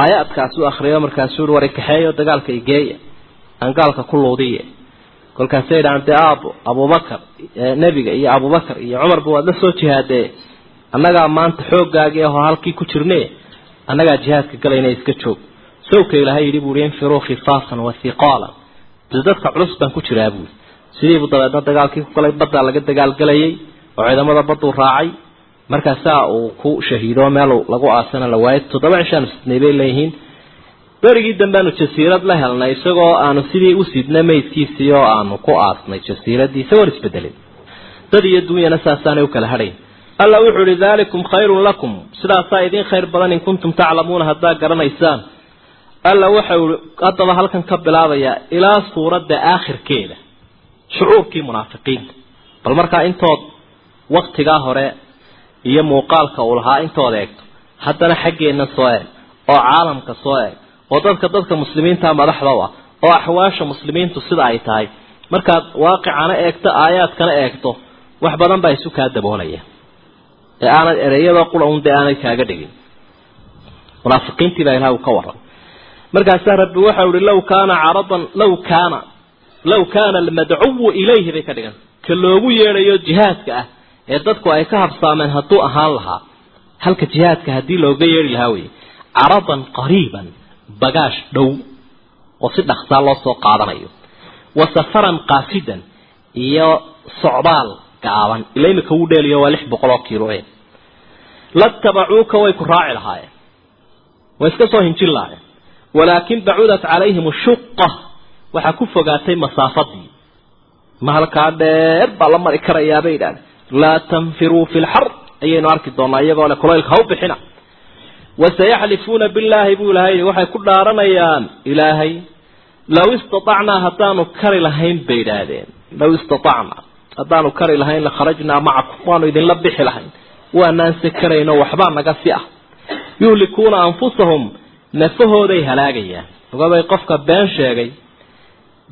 aayaadkaas u akriyo markaasuu war kaxeeyo dagaalka igeeya aan gaalka ku luudiye. Kolkaasay idhahaan dee aabo abubakar nebiga iyo abubakar iyo cumarba waad la soo jihaadee annagaa maanta xooggaagii ahoo halkii ku jirne annagaa jihaadka galayna iska joog. Sawka ilaahay yidhi buui infiruu khifaafan wa hiqaalan de dadka culus baan ku jiraa buui sidiibuu dabeedna dagaalkii ku galay baddaa laga dagaalgelayay oo ciidamada badduu raacay markaasaa uu ku shahiido meel lagu aasana la waayay. Toddoba cishaanu sidnay bay leeyihiin. Berigii dambeanu jasiirad la helnay isagoo aanu sidii u sidnay maydkiisii oo aanu ku aasnay jasiiradii isagoon isbedelin. Dad iyo dunyana saasaanay u kala hadhayn. Alla wuxuu ihi daalikum khayrun lakum. Sidaasaa idiin khayr badan in kuntum taclamuuna haddaa garanaysaan alla waxa ui haddaba halkan ka bilaabayaa ilaa suuradda aakhirkeeda shucuurkii munaafiqiinta. Bal markaa intood waktigaa hore iyo muuqaalka uu lahaa intood eegto haddana xaggeenna soo eeg oo caalamka soo eeg oo dadka dadka muslimiinta madaxda ah oo axwaasha muslimiintu sida ay tahay markaad waaqicana eegto aayaadkana eegto wax badan baa isu kaa daboolaya. Ee aanad ereyada qura un dee aanay kaaga dhigin. Munaafiqiintii baa ilaha uu ka waran markaasaa rabbi waxau ihi law kaana caradan law kaana law kaana almadcuwu ilayhi bay ka dhigan. Ka loogu yeedhayo jihaadka ah ee dadku ay ka habsaameen hadduu ahaan lahaa halka jihaadka haddii looga yeedhi lahaa weye caradan qariiban bagaash dhow oo si dhaksaa loo soo qaadanayo. Wa safaran qaasidan iyo socdaal gaaban. Ila imika wuu dheeliyo waa lix boqol oo kiilo e latabacuuka way ku raaci lahaayeen. Way iska soo hinjin lahaayeen walaakin bacudat calayhim shuqa waxaa ku fogaatay masaafadii ma halkaa dheer baa la mari karayaa bay idhahdeen laa tanfiruu fi lxar ayaynu arki doonaa iyagoo le kulaylka ha u bixina wasayaxlifuuna billaahi buu ilahay waxay ku dhaaranayaan ilaahay law istatacnaa haddaanu kari lahayn bay idhaahdeen law istatacnaa haddaanu kari lahayn lakharajnaa macakum waanu idinla bixi lahayn waanaan se karayno waxbaa naga si ah yuhlikuuna anfusahum nafahooday halaagayaan. Ogabay qofka been sheegay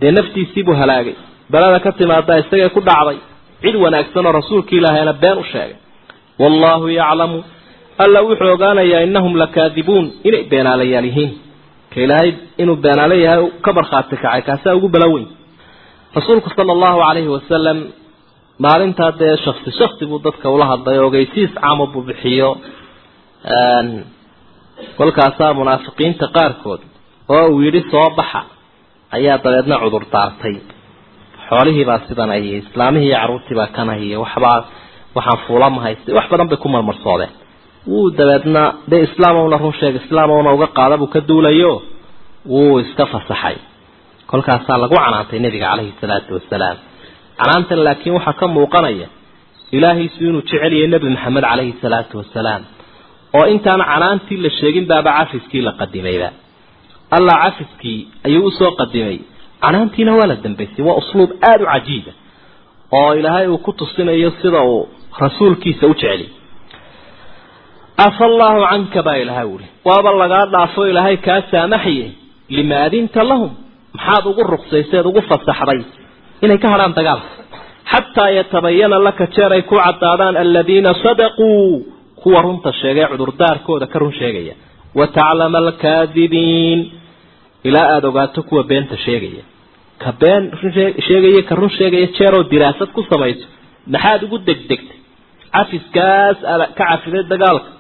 dee naftiisiibuu halaagay. Balada ka timaada isagay ku dhacday. Cid wanaagsan oo rasuulka ilaahayna been u sheegay. Wallaahu yaclamu alla wuxuu ogaanayaa innahum lakaadibuun inay beenaalayaal yihiin. Ka ilaahay inuu beenaalo yahay ka markhaati kacay kaasaa ugu balaweyn rasuulku sala allahu calayhi wasalam maalintaa dee shaksi shaksi buu dadka ula hadlay ogeysiis caamo buu bixiyo kolkaasaa munaafiqiinta qaarkood oo uu yidhi soo baxa ayaa dabeedna cudur daartay. Xoolihiibaa sidan ay islaamihii iyo carruurtiibaa kanahiyo waxbaa waxaan fuulamahaystay wax badan bay ku marmarsoodeen. Wuu dabeedna dee islaamowna run sheeg islaamowna uga qaada buu ka duulayo? Wuu iska fasaxay. Kolkaasaa lagu canaantay nebiga caleyhi salaatu wasalaam canaantan laakiin waxaa ka muuqanaya ilaahiisu inuu jecel yahay nebi maxamed caleyhi salaatu wasalaam oo intaan canaantii la sheegin baaba cafiskii la qadimayba. Allah cafiskii ayuu u soo qadimay. Canaantiina waa la dambaysay waa usluub aada u cajiiba oo ilaahay uu ku tusinayo sida uu rasuulkiisa u jeceliy afa allaahu canka baa ilaahay uhi waaba lagaa dhaafo ilaahay kaa saamaxaye lima adinta lahum. Maxaad ugu ruqsayseed ugu fasaxday. Inay ka hadhaan dagaalka xataa yatabayana laka jeer ay ku caddaadaan aladiina sadaquu kuwa runta sheegay cudurdaarkooda ka run sheegaya. Wa taclama alkaadibiin. Ilaa aada ogaato kuwa beenta sheegaya. Ka been sheegaya ka run sheegaya jeeroo diraasad ku samayso. Maxaad ugu degdegtay? Cafiskaas ka cafiday dagaalka.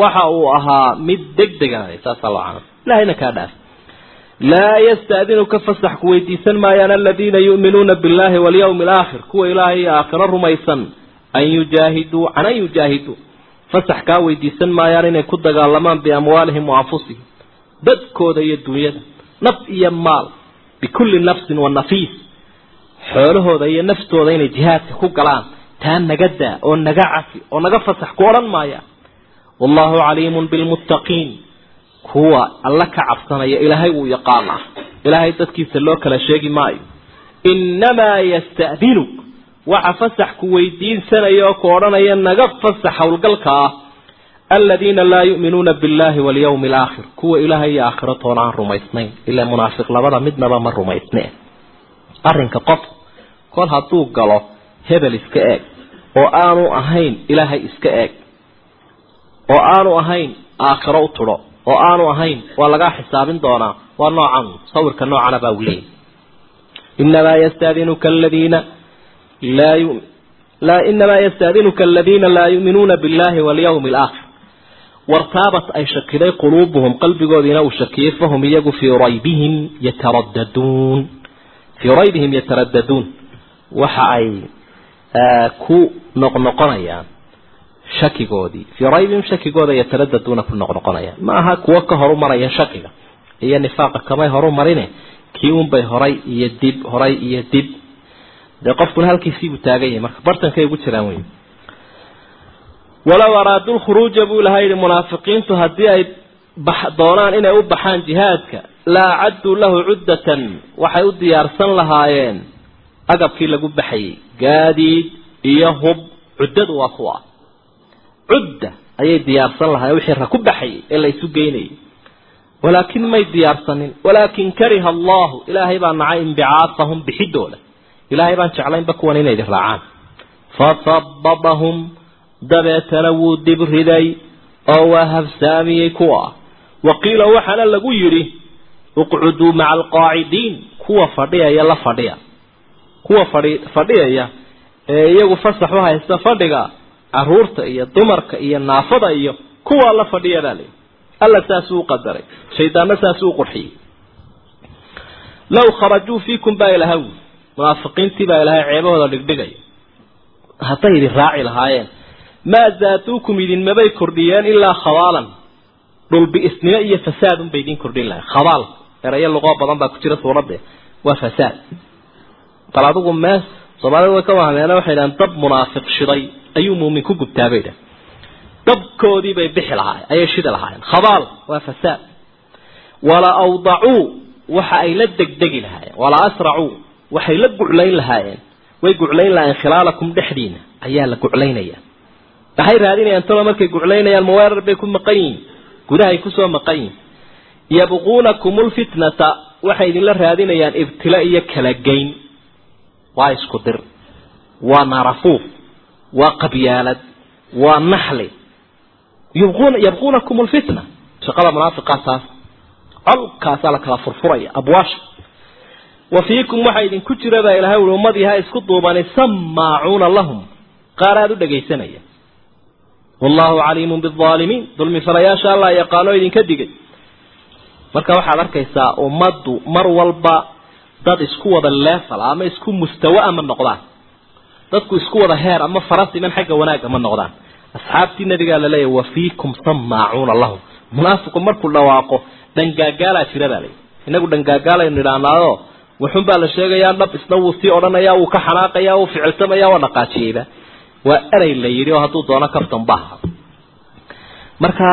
Waxa uu ahaa mid degdega saasaa loo cana ilahayna kaa dhaaf. Laa yastaadinuka fasax ku weydiisan maayaan aladiina yu'minuuna billahi walyawmi alaakhir kuwa ilaahay iyo aakhiro rumaysan. An yujaahiduu can an yujaahiduu fasax kaa weydiisan maayaan inay ku dagaalamaan biamwaalihim wa anfusihim dadkooda iyo dunyada naf iyo maal bikulli nafsin wa nafiis. Xoolahooda iyo naftooda inay jihaadka ku galaan taa naga daa oo naga cafi oo naga fasax ku odhan maayaan. Wallahu caliimun bilmuttaqiin. Kuwa alla ka cabsanaya ilaahay wuu yaqaanaa. Ilaahay dadkiisa loo kala sheegi maayo. Innamaa yasta'dinuk waxa fasax ku weydiinsanaya oo ku odhanaya naga fasax howlgalka ah aladiina laa yu'minuuna billahi walyawmi alaakhir kuwa ilaahay iyo aakhiro toona aan rumaysnayn ilaa munaafiq labada midnaba ma rumaysne arrinka qof kol hadduu galo hebel iska eeg. Oo aanu ahayn ilaahay iska eeg. Oo aanu ahayn aakhiro u tudho oo aanu ahayn waa lagaa xisaabin doonaa. Waa noocan sawirka noocana baa u leeyahy inamaa yastadinuka aladiina laa yu laa inamaa yastadinuka aladiina laa yu'minuuna billahi walyawmi alaakhir wartaabat ay shakiday quluubuhum qalbigoodiina uu shakiyey fahum iyagu fii raybihim yataraddaduun fii raybihim yataraddaduun waxa ay ku noqnoqonayaan shakigoodii fii raybihim shakigooda yataraddaduuna ku noqnoqonayaan ma aha kuwo ka horu maraya shakiga iyo nifaaqa kamay horu marine kii unbay horay iyo dib horay iyo dib dee qofkuna halkiisiibuu taagan yahay marka bartankay ugu jiraan wey walow araadu lkhuruuja buu ilaha yihi munaafiqiintu haddii ay doonaan inay u baxaan jihaadka la acadduu lahu cuddatan waxay u diyaarsan lahaayeen agabkii lagu baxayay. Gaadiid iyo hub cuddadu waa kuwa. Cudda ayay diyaarsan lahaayeen wixii ra ku baxayay ee la isu geynayay. Walaakin may diyaarsanin walaakin kariha allahu ilaahay baa nacay inbicaafahum bixidooda ilaahay baan jeclaynba kuwan inay raacaan fasababahum dabeetana wuu dib riday oo waa habsaamiyey kuwa. Wa qiila waxaana lagu yidhi uqcuduu maca alqaacidiin kuwa fadhiyaya la fadhiya. Kuwa fadhi fadhiyaya ee iyagu fasax u haysta fadhiga carruurta iyo dumarka iyo naafada iyo kuwaa la fadhiya baa leeyi alla saasuu u qadaray. Shaydaanna saasuu u qurxiyey. Low kharajuu fiikum baa ilahaw munaafiqiintii baa ilahay ceebahooda dhigdhigaya hadday idin raaci lahaayeen maa zaaduukum idinmabay kordhiyeen ilaa khabaalan. Dhulbi'isnimo iyo fasaad unbay idin kordhin lahay khabaal erayo luqoo badan baa ku jira suuradde waa fasaad. Bal adigu mees soomaalida way ka wahmeena waxay dhahan dab munaafiq shiday. Ayuu muumin ku gubtaa bay dhahan dabkoodii bay bixi lahaayeen ayay shidi lahaayeen. Khabaal waa fasaad. Wala awdacuu waxa ay la degdegi lahaayeen. Wala asracuu waxay la guclayn lahaayeen. Way guclayn lahaayeen khilaalakum dhexdiina. Ayaa la guclaynaya waxay raadinayaan talo markay guclaynayaan maweerar bay ku maqan yihiin gudahay ku soo maqan yihiin yabquunakum lfitnata waxay idinla raadinayaan ibtila iyo kala geyn waa isku dir. Waa narafuuf. Waa qabyaalad. Waa naxli. Yabquna yabquunakum lfitna shaqada munaafiqaa taas colkaasaa la kala furfuraya. Abwaasha wa fiikum waxaa idinku jira baa ilahay ui ummadii ha isku duubani samaacuuna lahum. Qaar aada u dhagaysanaya. Wallahu caliimun biaalimiin dulmi falayaasha allah yaqaano idinka digay. Marka waxaad arkaysaa ummaddu mar walba dad isku wada leefal ama isku mustawa ama noqdaan. Dadku isku wada heer ama farasiman xagga wanaagga ma noqdaan. Asxaabtii nabigaa laleeyahy wa fiikum samaacuuna lahum. Munaafiqu markuu dhawaaqo dhangaagaalaa jira baa layi inagu dhangaagaalaynu idhaahnaao wuxun baa la sheegayaa dhab isna wuu sii odhanaya wuu ka xanaaqaya wuu ficiltamaya waa dhaqaajiyeyba waa erey la yidhi oo hadduu doono kaftan baha marka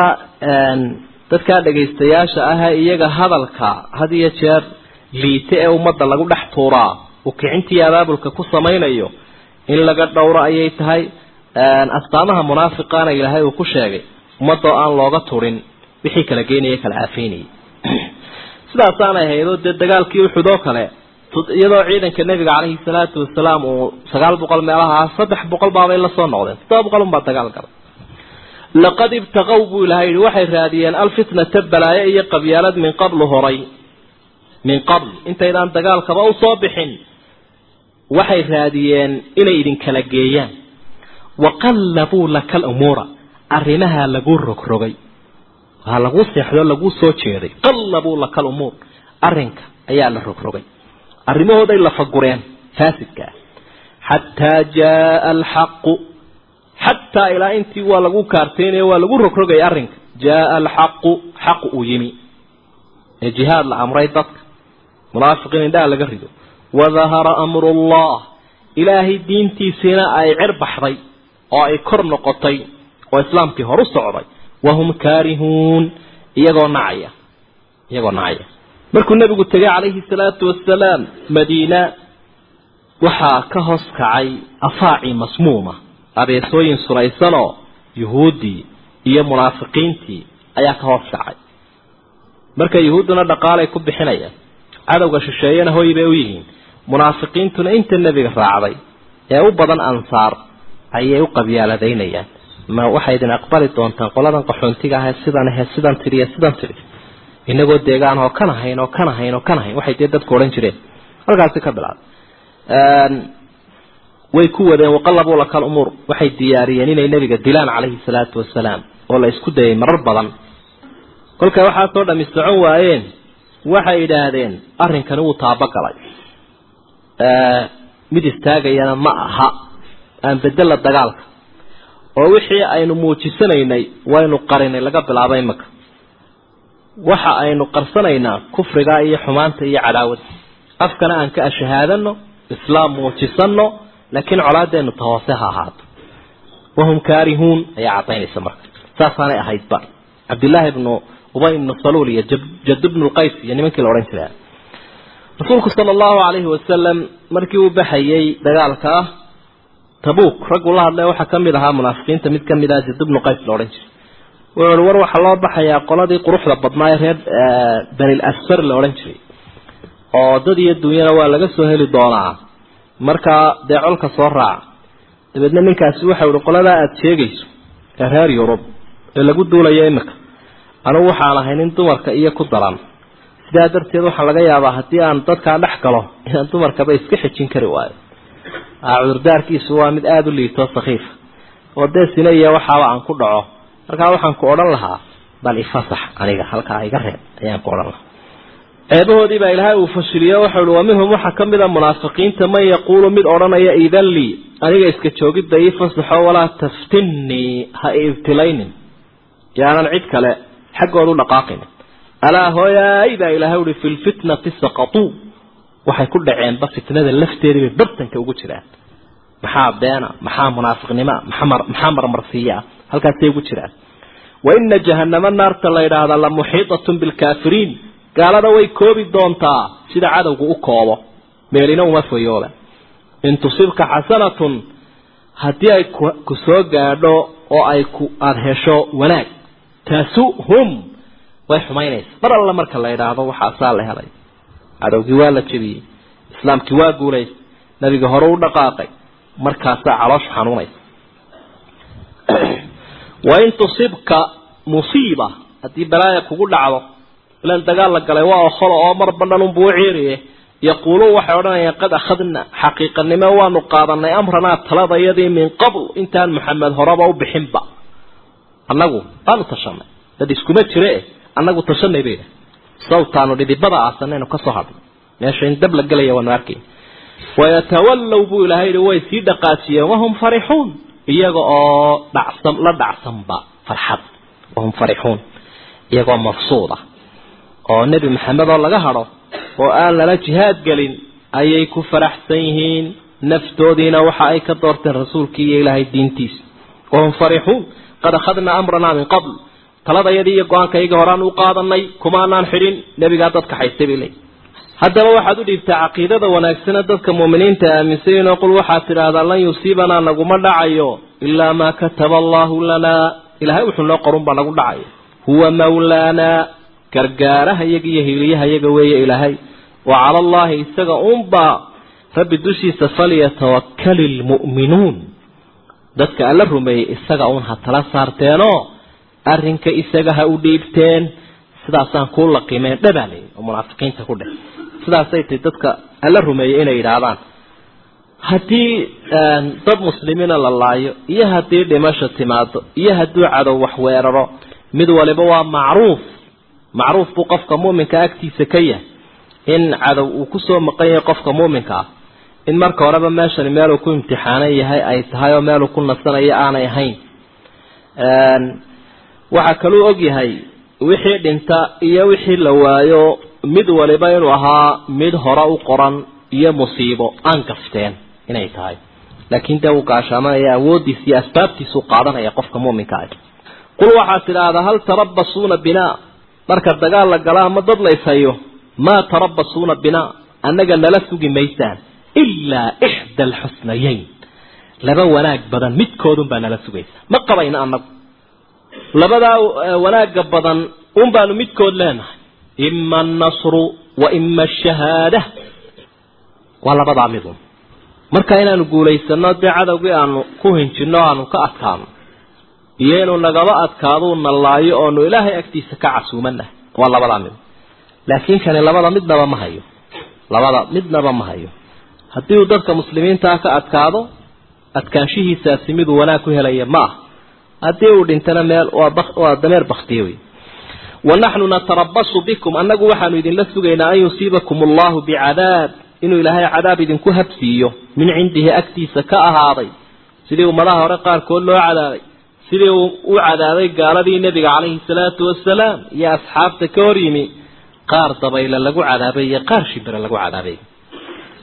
dadkaa dhagaystayaasha ah iyaga hadalka had iyo jeer liite ee ummadda lagu dhex tuuraa uu kicintii abaabulka ku samaynayo in laga dhowro ayay tahay. Astaamaha munaafiqaana ilaahay uu ku sheegay ummadoo aan looga turin wixii kala geynaya kala aafeynayay sidaasaanay ahaydoo dee dagaalkii uxud oo kale iyadoo ciidanka nebiga caleyhi salaatu wasalaam uu sagaal boqol meelaha saddex boqol baabay la soo noqdeen. Toddoba boqol unbaa dagaal galay. Laqad ibtaqow buu ilahay yihi waxay raadiyeen alfitnata balaaye iyo qabyaalad min qablu horay. Min qabl. Intaydaan dagaalkaba u soo bixin. Waxay raadiyeen inay idin kala geeyaan. Waqallabuu laka lumuura arrimaha lagu rogrogay. Waa lagu seexdo lagu soo jeeday. Qallabuu laka lumuur arrinka ayaa la rogrogay arrimahooday lafagureen faasidka. Ah xataa jaaa alxaqu xataa ilaa intii waa lagu kaarteynayo waa lagu rogrogay arrinka jaaa alxaqu xaqu uu yimi. Ee jihaad la amray dadka munaafiqiin indhaha laga rido. Wadahara amru llah ilaahay diintiisiina ay cir baxday oo ay kor noqotay oo islaamkii horu socday. Wahum kaarihuun iyagoo nacaya iyagoo nacaya markuu nebigu tegay calayhi salaatu wasalaam madiina waxaa ka hoos kacay afaaci masmuuma. Abeesooyin suraysanoo yuhuuddii iyo munaafiqiintii ayaa ka hoos kacay. Marka yuhuudduna dhaqaalay ku bixinayaan cadowga shisheeyena hoy bay u yihiin. Munaafiqiintuna inta nebiga raacday ee u badan ansaar ayay u qabyaaladaynayaan. Ma waxay idin aqbali doontaan qoladan qaxoontiga ah ee sidan ahe sidan tidhi iyo sidan tidhi inagoo deegaan oo kan ahayn oo kan ahayn oo kan ahayn. Waxay dee dadku odhan jireen. Halkaasi ka bilaabay way ku wadeen waqallabuu lakal umuur. Waxay diyaariyeen inay nebiga dilaan calayhi salaatu wasalaam oo la isku dayay marar badan. Kolka waxaasoo dhami socon waayeen. Waxay idhaahdeen arrinkani wuu taabogalay mid istaagayana ma aha. Aan bedela dagaalka. Oo wixii aynu muujisanaynay waynu qarinay laga bilaabo imaka waxa aynu qarsanaynaa kufriga iyo xumaanta iyo cadaawada afkana aan ka ashahaadano islaam muujisano laakiin colaadeenu ta hoose ha ahaato. Wahum kaarihuun ayaa cadaynaysa marka. Saasaanay ahaydba cabdillaahi ibnu ubay ibnu saluul iyo jad ibnu lqays iyo nimankii la odhan jiraa rasuulku sala allahu calayhi wasalam markii uu baxayay dagaalka ah tabuuk raggu la hadlay waxaa ka mid ahaa munaafiqiinta mid ka mid ah jad ibnu qays la odhan jiray wuxuu war waxaa loo baxayaa qoladii quruxda badnaa ee reer banil asfar la odhan jiray. Oo dad iyo dunyana waa laga soo heli doonaa. Markaa dee colka soo raaca dabeedna ninkaasi waxau ihi qoladaa aada sheegayso ee reer yurub ee lagu duulayo imika anugu waxaan ahay nin dumarka iyo ku daran. Sidaa darteed waxaa laga yaabaa haddii aan dadkaa dhex galo inaan dumarkaba iska xejin kari waayo. Cudurdaarkiisu waa mid aada u liito sakiifa oo dee sina iyo waxaaba aan ku dhaco markaa waxaan ku odhan lahaa bal ifasax aniga halkaa iga reeb ayaan ku odhan lahaa. Ceebahoodii baa ilaahay uu fashiliyo waxau ihi wa waxaa ka mid a munaafiqiinta man yaquulu mid odhanaya idan aniga iska joogidda ii fasaxo walaa taftinnii ha ibtilaynin yaanan cid kale xaggooda u dhaqaaqin. Alaa hooyaay baa ilaahay uhi fi saqatuu. Waxay ku dhaceenba fitnada lafteedii bay bartanka ugu jiraan. Maxaa beena maxaa munaafiqnimoa maxaa marmarsiiyaa halkaasay ugu jiraan wa ina jahanamo naarta la yidhaahdaa la muxiitatun bilkaafiriin gaalada way koobi doontaa sida cadowgu u koobo. Meelina uma fayooba in tusibka xasanatun haddii ay ku soo gaadho oo ay ku aada hesho wanaag tasuhum way xumaynaysa. Mar alla marka la yidhaahdo waxaasaa la helay. Cadowgii waa la jebiyey. Islaamkii waa guulaystay nabiga hore u dhaqaaqay. Markaasaa calooshu xanuunaysa wain tusibka musiiba haddii balaaya kugu dhacdo ilan dagaal la galay waa okholo oo mar badhan unbuu u ciiriye yaquuluun waxay odhanayaan qad akhadna xaqiiqanimo waanu qaadanay amranaa taladayadii min qabl intaan maxamed horeba u bixinba. Annagu waanu tashanay dad iskuma jire annagu tashanay bayda sawtaanu dhidibada aasanaynu ka soo hadhnay meesha in dab la gelaya waanu arkay. Wayatawallow buu ilaahay yihi way sii dhaqaajiyeen wahum farixuun iyaga oo dhacsan la dhacsanba farxad wahum farixuun. Iyagoo mafsuud ah oo nebi maxamed oo laga hadho oo aan lala jihaad gelin ayay ku faraxsan yihiin naftoodiina waxa ay ka doorteen rasuulkii iyo ilaahay diintiisa wahum farixuun. Qad akhadnaa amranaa min qabl. Taladayadii iyo go'aankayga horaan u qaadanay kumaanaan xidhin nebigaa dadka haystay bay leey haddaba waxaad u dhiibtaa caqiidada wanaagsana dadka muuminiinta aaminsayiinoo qul waxaad tidhaahdaa lan yusiibanaa naguma dhacayo ilaa maa kataba allaahu lanaa ilaahay wuxuu noo qorun baa nagu dhacayo. Huwa mawlaanaa gargaaraha iyaga iyo hiiliyaha iyaga weeye ilaahay. Wa cala allaahi isaga unbaa rabbi dushiisa falyatawakali lmu'minuun dadka alla rumeeyey isaga uun ha tala saarteenoo arrinka isaga ha u dhiibteen sidaasaan kuu laqimeen dhabaaley oo munaafiqiinta ku dheh sidaasay tahy dadka alla rumeeyey inay yidhaahdaan. Haddii dad muslimiina la laayo iyo haddii dhimasho timaado iyo hadduu cadow wax weeraro mid waliba waa macruuf. Macruuf buu qofka muuminka agtiisa ka yahay. In cadow uu ku soo maqan yahay qofka muuminka ah. In marka horeba meeshani meeluu ku imtixaanan yahay ay tahay oo meeluu ku nasanayo aanay ahayn. Waxaa kaluu og yahay wixii dhinta iyo wixii la waayo mid waliba inuu ahaa mid hore u qoran iyo musiibo aan gafteen inay tahay. Laakiin dee uu gaashaamanaya awooddiisa iyo asbaabtiisuu qaadanaya qofka muuminka ah. Qul waxaad tidhaahdaa hal tarabasuuna binaa marka dagaal la gala ama dad la ishayo maa tarabasuuna binaa annaga nala sugi maysaan ilaa ixda alxusnayeyn. Laba wanaag badan midkoodun baa nala sugaysa. Ma qabayno annagu. Labadaa wanaagga badan un baanu midkood leenahay ima annasru wa ima ashahaada waa labadaa midun marka inaanu guulaysano dee cadowgii aanu ku hinjinno aanu ka adkaano. Iyo inuu nagaba adkaaduu nallaayo oonu ilaahay agtiisa ka casuumanahay waa labadaa mid laakiin kani labada midnaba ma hayo. Labada midnaba ma hayo. Haddii uu dadka muslimiintaa ka adkaado adkaanshihiisaasi miduu wanaag ku helaya ma ah. Haddii uu dhintana meel waa dameer baktiye wey wanaxnu natarabasu bikum annagu waxaanu idinla sugaynaa an yusiibakum allahu bicadaab inuu ilaahay cadaab idinku habsiiyo. Min cindihi agtiisa ka ahaaday. Sidii ummadaha hore qaarkood loo cadaabay sidii u cadaabay gaaladii nebiga calayhi salaatu wasalaam iyo asxaabta ka hor yimi. Qaar dabayle lagu cadaabay iyo qaar shimbire lagu cadaabay.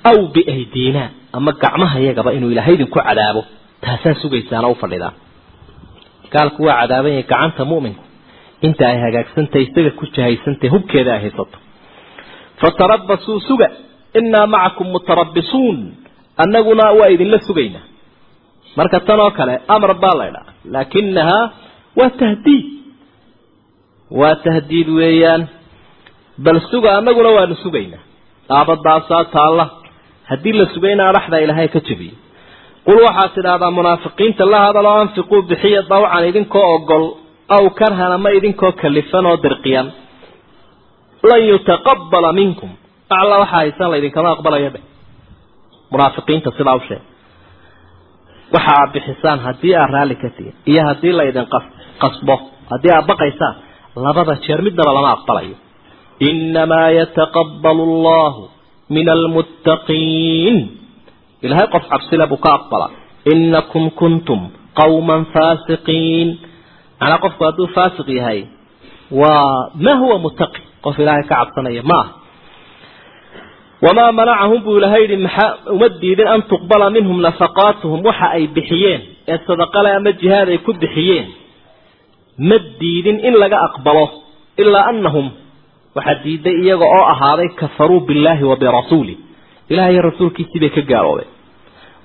Aw biaydiina ama gacmaha yagaba inuu ilaahay idinku cadaabo. Taasaa sugaysaana u fadhidaan gaalku waa cadaaban gacanta mu'minku inta ay hagaagsantahay isaga ku jahaysantahay hubkeeda ay haysato. Fatarabasuu suga innaa macakum mutarabisuun annaguna waa idinla sugaynaa marka tan oo kale amar baa laydhaa laakinahaa waa tahdiid. Waa tahdiid weeyaan bal suga annaguna waanu sugaynaa aabadaasaa taalla haddii la sugayna adhaxda ilaahay ka jebiyo qul waxaad tidhaahdaa munaafiqiinta la hadaloo anfiquu bixiya dawcan idinkoo ogol aw karhan ama idinkoo kalifan oo dirqiyan. Lan yutaqabala minkum. Acla waxaa haysaan laydinkama aqbalaya be. Munaafiqiinta sidaa u waxa aad bixisaan haddii aad raalli ka tihin iyo haddii laydin qasbo haddii aad baqaysaan labada jeer midnaba lama aqbalayo. Innamaa yataqabbalu allahu min almuttaqiin ilahay qof cabsile buu ka aqbala. Inakum kuntum qawman faasiqiin macnaa qofku hadduu faasiq yahay waa ma huwa muttaqi? Qof ilaahay ka cabsanaya ma aha. Wamaa manacahum buu ilahay yihi maxaa uma diidin an tuqbala minhum nafaqaatuhum waxa ay bixiyeen ee sadaqale ama jihaad ay ku bixiyeen. Ma diidin in laga aqbalo ilaa anahum waxaa diiday iyaga oo ahaaday kafaruu billaahi wa birasuulih ilaah rasuulkiisii bay ka gaaloobeen.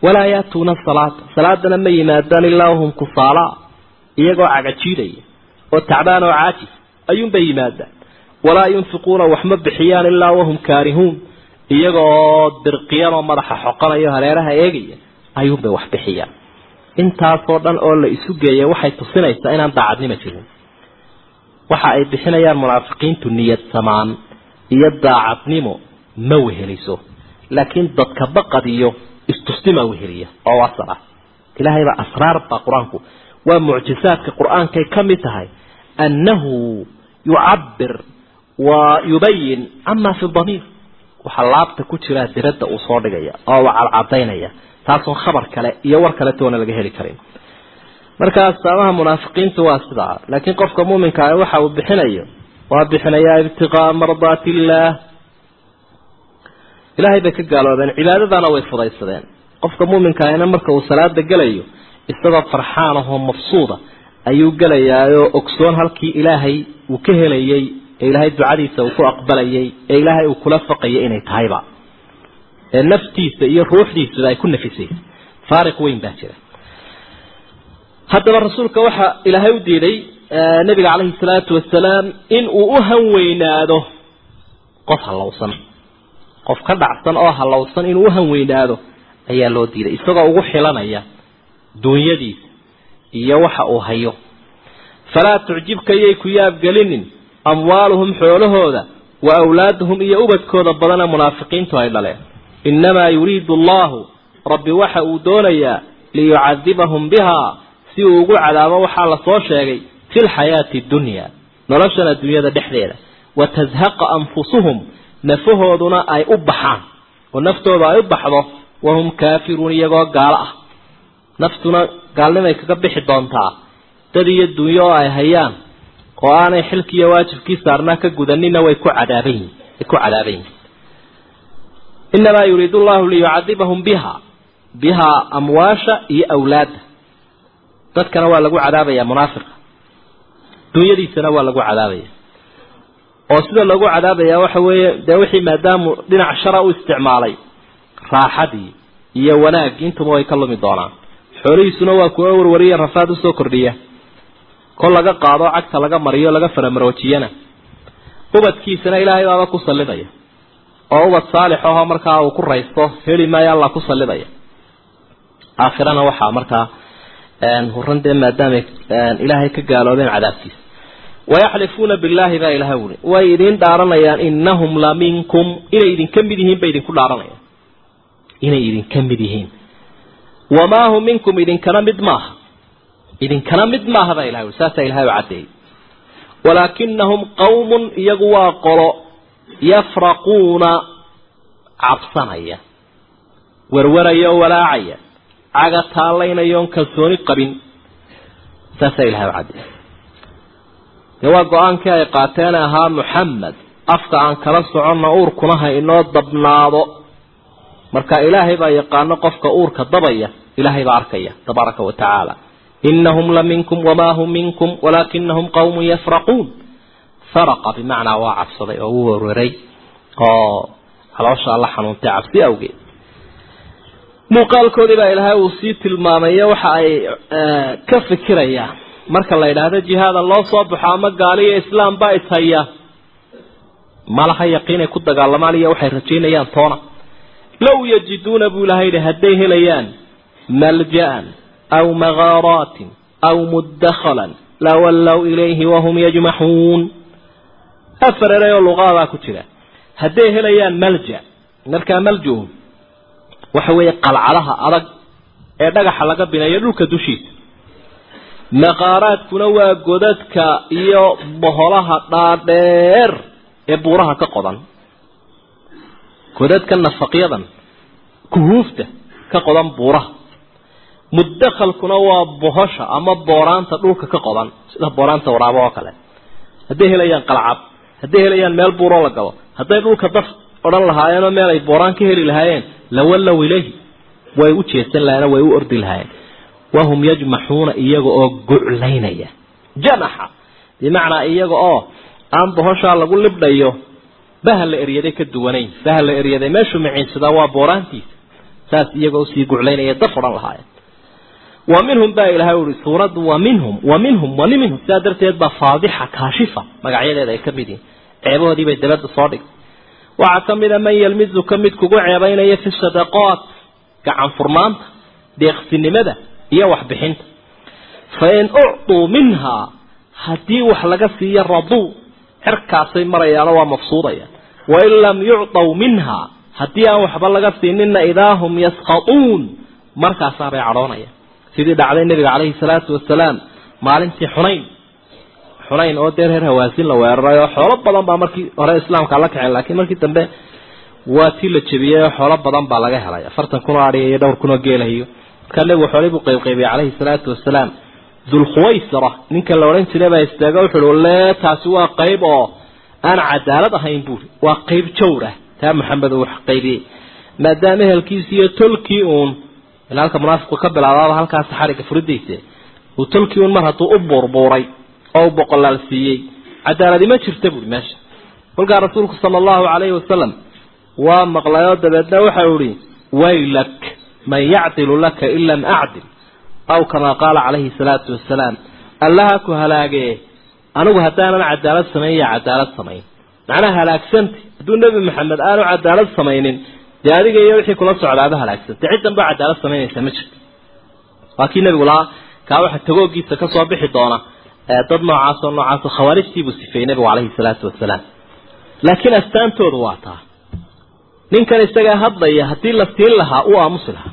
Walaa yaatuuna salaata. Salaadana ma yimaadaan ilaa wahum kusaala iyagoo cagajiidaya oo tacbaan oo caajis ayuunbay yimaadaan walaa yunfiquuna wax ma bixiyaan ilaa wahum kaarihuun. Iyaga oo dirqiyan oo madaxa xoqanaya o hareeraha eegaya ayuunbay wax bixiyaan. Intaasoo dhan oo la isu geeya waxay tusinaysaa inaan daacadnimo jirin. Waxa ay bixinayaan munaafiqiintu niyad samaan iyo daacadnimo ma weheliso. Laakiin dadka baqad iyo istustima weheliya oo wasal ah ilaahay baa asraar baa qur'aanku waa mucjisaadka qur'aankay ka mid tahay annahu yucabir wa yubayin cama fi damiir. Waxaa laabta ku jiraa diradda uu soo dhigaya oo cadcadaynaya taasoon khabar kale iyo war kale toona laga heli karin. Marka astaamaha munaafiqiintu waa sidaa. Laakiin qofka muuminka ah waxa uu bixinayo waa bixinayaa ibtiqaa mardaati illaah ilaahay bay ka gaaloobeen cibaadadana way fudaysadeen. Qofka muuminka ahna marka uu salaada gelayo isagoo farxaan ahoo mafsuuda ayuu gelayaa oo ogsoon halkii ilaahay uu ka helayay ee ilaahay ducadiisa uu ku aqbalayay ee ilaahay uu kula faqayay inay tahayba. Ee naftiisa iyo ruuxdiisuba ay ku nafisaysa. Faariq weyn baa jira. Haddaba rasuulka waxa ilaahay u diiday nabiga calayhi salaatu wasalaam in uu u hanweynaado qof hallowsan qof ka dhacsan oo hallowsan inuu u hanweynaado ayaa loo diiday isagoo ugu xilanaya duunyadiisa iyo waxa uu hayo. Falaa tucjibka yay ku yaabgelinin amwaaluhum xoolahooda wa awlaaduhum iyo ubadkooda badana munaafiqiintu ay dhaleen. Innamaa yuriidu allahu rabbi waxa uu doonayaa liyucadibahum bihaa si uu ugu cadaabo waxaa la soo sheegay fi lxayaati dunya noloshan adduunyada dhexdeeda. Wa tazhaqa anfusuhum nafahooduna ay u baxaan. Oo naftooda ay u baxdo wahum kaafiruun iyagoo gaalo ah naftuna gaalnimay kaga bixi doontaa. Dad iyo dunyo oo ay hayaan oo aanay xilkiiyo waajibkii saarnaa ka gudanina way ku cadaaban yihiin way ku cadaaban yihiin inamaa yuriidu allahu liyucadibahum biha bihaa amwaasha iyo awlaadda. Dadkana waa lagu cadaabaya munaafiqa. Dunyadiisana waa lagu cadaabaya. Oo sida lagu cadaabaya waxa weeye dee wixii maadaamu dhinac shara u isticmaalay raaxadii iyo wanaaggii intuba way ka lumi doonaan xoolihiisuna waa kuwa warwariya rafaad u soo kordhiya. Kol laga qaado cagta laga mariyo laga faramaroojiyana ubadkiisana ilaahay baaba ku sallidaya. Oo ubad saalix aho markaa uu ku raysto heli maayo allah ku sallidaya. Aakhirana waxaa markaa huran dee maadaamay ilaahay ka gaaloobeen cadaabkiisa. Wayaxlifuuna billaahi baa ilaha wuli way idin dhaaranayaan inahum la minkum. Inay idinka mid yihiin bay idinku dhaaranayaan. Inay idinka mid yihiin wamaa hum minkum idinkana mid maaha. Idinkana mid maaha baa ilahay saasaa ilahay u caddeeyey walaakinahum qawmun iyagu waa qolo yafraquuna cabsanaya werwaraya oo walaacaya caga taalaynayoon kalsooni qabin. Saasaa ilahay u caddeeyey dee waa go'aankii ay qaateen ahaa muxamed afka aan kala soconna uurkuna ha inoo dabnaado. Marka ilaahay baa yaqaano qofka uurka dabaya ilaahay baa arkaya tabaaraka wa tacaala inahum la minkum wamaa hum minkum walaakinahum qawmun yafraquun faraqa bimacnaa waa cabsaday oo u werweray oo caloosha alla xanuuntay cabsi awgeed. Muuqaalkoodii baa ilaahay uu sii tilmaamayo waxa ay ka fikirayaan marka la yidhaahdo jihaada loo soo baxo ama gaaliyo islaam baa ishaya malaha yaqiinay ku dagaalamaan iyo waxay rajaynayaan toona low yajiduuna buu ilahay yidhi hadday helayaan malja'an aw magaaraatin aw muddakhalan lawallow ilayhi wahum yajmaxuun afar erey oo luqaadaa ku jira hadday helayaan malja markaa maljuhum waxa weeye qalcadaha adag ee dhagaxa laga binayo dhulka dushiisa maqaaraadkuna waa godadka iyo boholaha dhaadheer ee buuraha ka muddakhalkuna waa bohosha ama booraanta dhulka ka qodan sida booraanta waraabo oo kale. Hadday helayaan qalcad hadday helayaan meel buuroo la galo hadday dhulka daf odhan lahaayeenoo meel ay booraan ka heli lahaayeen lawallow ilayhi way u jeesan lahayen way u ordi lahaayeen. Wahum yajmaxuuna iyaga oo guclaynaya. Janaxa bimacnaa iyaga oo aan bohoshaa lagu libdhayo bahal la eryaday ka duwanayn bahal la eryaday meeshuu maciinsadaa waa booraantiisa saas iyaga u sii guclaynaya daf odhan lahaayeen wa minhum baa ilahay ui suuraddu wa minhum wa minhum wa minhum. Sidaa darteed baa faadixa kaashifa. Magacyadeeda ay ka mid yihiin. Ceebahoodii bay dabadda soo dhigtay. Waxaa ka mid a man yalmizuka mid kugu ceebaynaya fi sadaqaat gacan furmaanta deeqsinimada iyo waxbixinta. Fa in ucطuu minhaa haddii wax laga siiyo raduu xerkaasay marayaano waa mafsuudayaan wain lam sidii dhacday nebiga calayhi salaatu wasalaam maalintii xunayn. Xunayn oo dee reer hawaasin la weeraray oo xoolo badan baa markii hore islaamka la kaceen laakiin markii dambe waa tii la jebiyey oo xoolo badan baa laga helay. Afartan kun oo adhiga iyo dhowr kun oo geelahiyo markaa nebigu xoolii buu qaybqaybiyey calayhi salaatu wasalaam dulkhuwaysira ninka la odhan jiray baa istaaga wuxuu uhi lee taasi waa qayb oo aan cadaalad ahayn buuri waa qayb jawr ah. Taa maxamed uu wax qaybiyey. Maadaama ehelkiisi iyo tolkii uun ilaa halka munaafiqu ka bilaabaaba halkaas xariga furidaysa uu tolkii uun mar hadduu u buurbuuray oo u boqolaal siiyey. Cadaaladi ma jirta buuri meesha. Kolkaa rasuulku sala allahu calayhi wasalam waa maqlayoo dabeedna waxau ihi waylak man yacdilu laka in lam acdil. Aw kamaa qaala calayhi salaatu wasalaam allaha ku halaagee anigu haddaanan cadaalad samayn ya cadaalad samayn. Macnaha halaagsanta hadduu nebi maxamed aanu cadaalad samaynin dee adiga iyo wixii kula socdaaba halaagsantay ciddan baa cadaalad samaynaysa ma jirto. Waa kii nebigu lahaa kaa waxa tagoogiisa ka soo bixi doona dad noocaasoo noocaasoo khawaarijtiibuu sifeeyey nebigu calayhi salaatu wasalaam. Laakiin astaantoodu waa taa. Ninkan isagaa hadlaya haddii la siin lahaa uu aamusi lahaa.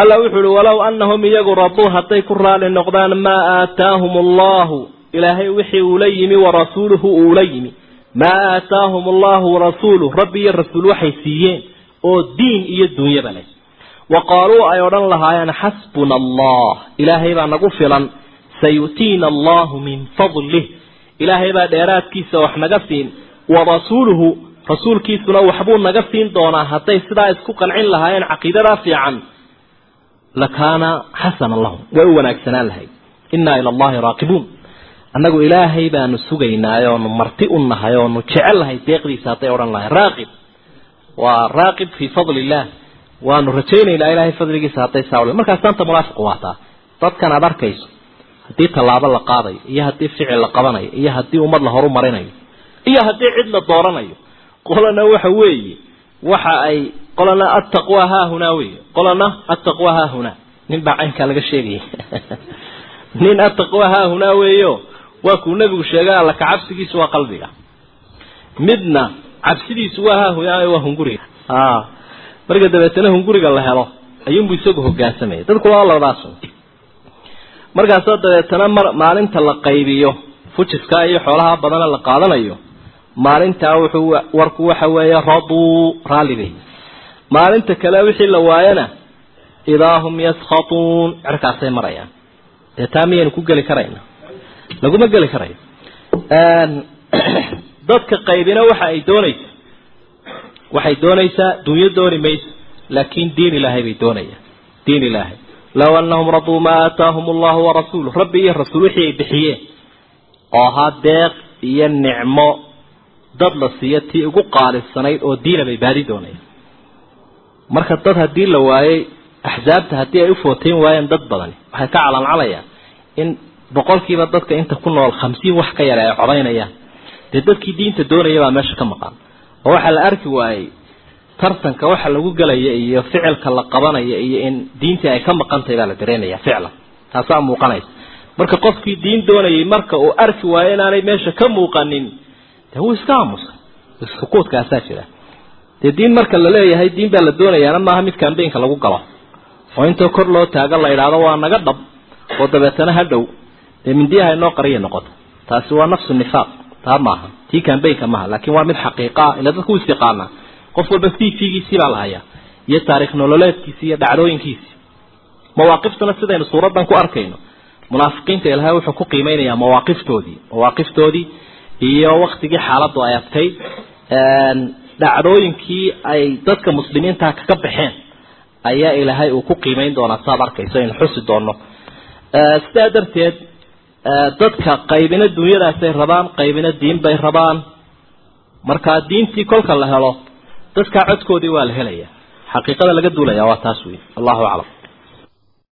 Alla wuxuu uhi walow annahum iyagu raduu hadday ku raali noqdaan maa aataahum allahu ilaahay wixii uula yimi warasuuluhu uula yimi. Maa aataahum allahu warasuuluh rabbi iyo rasuul waxay siiyeen oo diin iyo dunyaba leh. Wa qaaluu ay odhan lahaayeen xasbuna allah ilaahay baa nagu filan sayu'tiina allahu min fadlih. Ilaahay baa dheeraadkiisa wax naga siin warasuuluhu rasuulkiisuna waxbuu naga siin doonaa hadday sidaa isku qancin lahaayeen caqiidadaa fiican. Lakaana xasanan lahum way u wanaagsanaan lahayd. Innaa ila allahi raaqibuun. Annagu ilaahay baanu sugaynaaye oonu marti u nahay oonu jecel lahay deeqdiisa hadday odhan lahay raaqib waa raaqib fii fadli illah waanu rajaynaynaa ilaahay fadligiisa hadday saawle markaas taanta munaafiqu waataa dadkan aad arkayso haddii tallaabo la qaadayo iyo haddii ficil la qabanayo iyo haddii ummad la horu marinayo iyo haddii cid la dooranayo qolana waxa weeye waxa ay qolana attaqwa haahunaa wey qolana attaqwa haahunaa nin baa caynkaa laga sheegaya. Nin attaqwa haahunaa weeyo waa kuu nebigu sheegay alla kacabsigiisu waa qalbiga. Midna cabsidiisu waa haahunaa waa hunguriga marka dabeetana hunguriga la helo ayuunbu isagu hogaansamaya dadku waa labadaas markaasoo dabeetana mar maalinta la qaybiyo fujiska iyo xoolaha badana la qaadanayo maalintaa wuxuu warku waxa weeye raduu raallibay maalinta kale wixii la waayana idaa hum yaskhatuun cirkaasay marayaan. Dee taa miyaynu ku geli karayna? Laguma geli karayo dadka qaybina waxa ay doonaysa. Waxay doonaysaa dunyo dooni mayso laakiin diin ilaahay bay doonayaan. Diin ilaahay. Low anahum raduu maa aataahum allahu warasuuluh rabbi iyo rasuul wixii ay bixiyeen. Oo ahaa deeq iyo nicmo dad la siiyo tii ugu qaalisanayd oo diina bay baadi doonayaan. Marka dad haddii la waayey axsaabta haddii ay u footayn waayeen dad badani waxay ka calancalayaan in boqolkiiba dadka inta ku nool khamsiin wax ka yara ay codaynayaan dee dadkii diinta doonaya baa meesha ka maqan. Oo waxaa la arki waayey tartanka waxa lagu gelaya iyo ficilka la qabanaya iyo in diintii ay ka maqan tahay baa la dareemaya ficlan. Taasaa muuqanaysa. Marka qofkii diin doonayay marka uu arki waayo inaanay meesha ka muuqanin dee wuu iska aamusa. Sukuudkaasaa jira. Dee diin marka la leeyahay diin baa la doonayaana maaha mid kambaynka lagu galo. Oo intoo kor loo taago la idhaahdo waa naga dhab oo dabeetana ha dhow. Dee mindiyaha inoo qariya noqoto. Taasi waa nafsu nifaaq taa maaha tii kambaynka maaha laakiin waa mid xaqiiqa ah ila dadku is yaqaanaa qof walba c v-giisii baa la hayaa iyo taarikh nololeedkiisi iyo dhacdooyinkiisi. Mawaaqiftana sidaynu suuraddan ku arkayno munaafiqiinta ilahay wuxuu ku qiimeynayaa mawaaqiftoodii mawaaqiftoodii iyo waktigii xaaladdu ay adkayd dhacdooyinkii ay dadka muslimiinta kaga baxeen. Ayaa ilaahay uu ku qiimeyn doonaa saad arkayso aynu xusi doono. Sidaa darteed dadka qaybina dunyadaasay rabaan qaybina diin bay rabaan. Markaa diintii kolka la helo dadkaa codkoodii waa la helaya xaqiiqada laga duulaya waa taas wey allahu aclam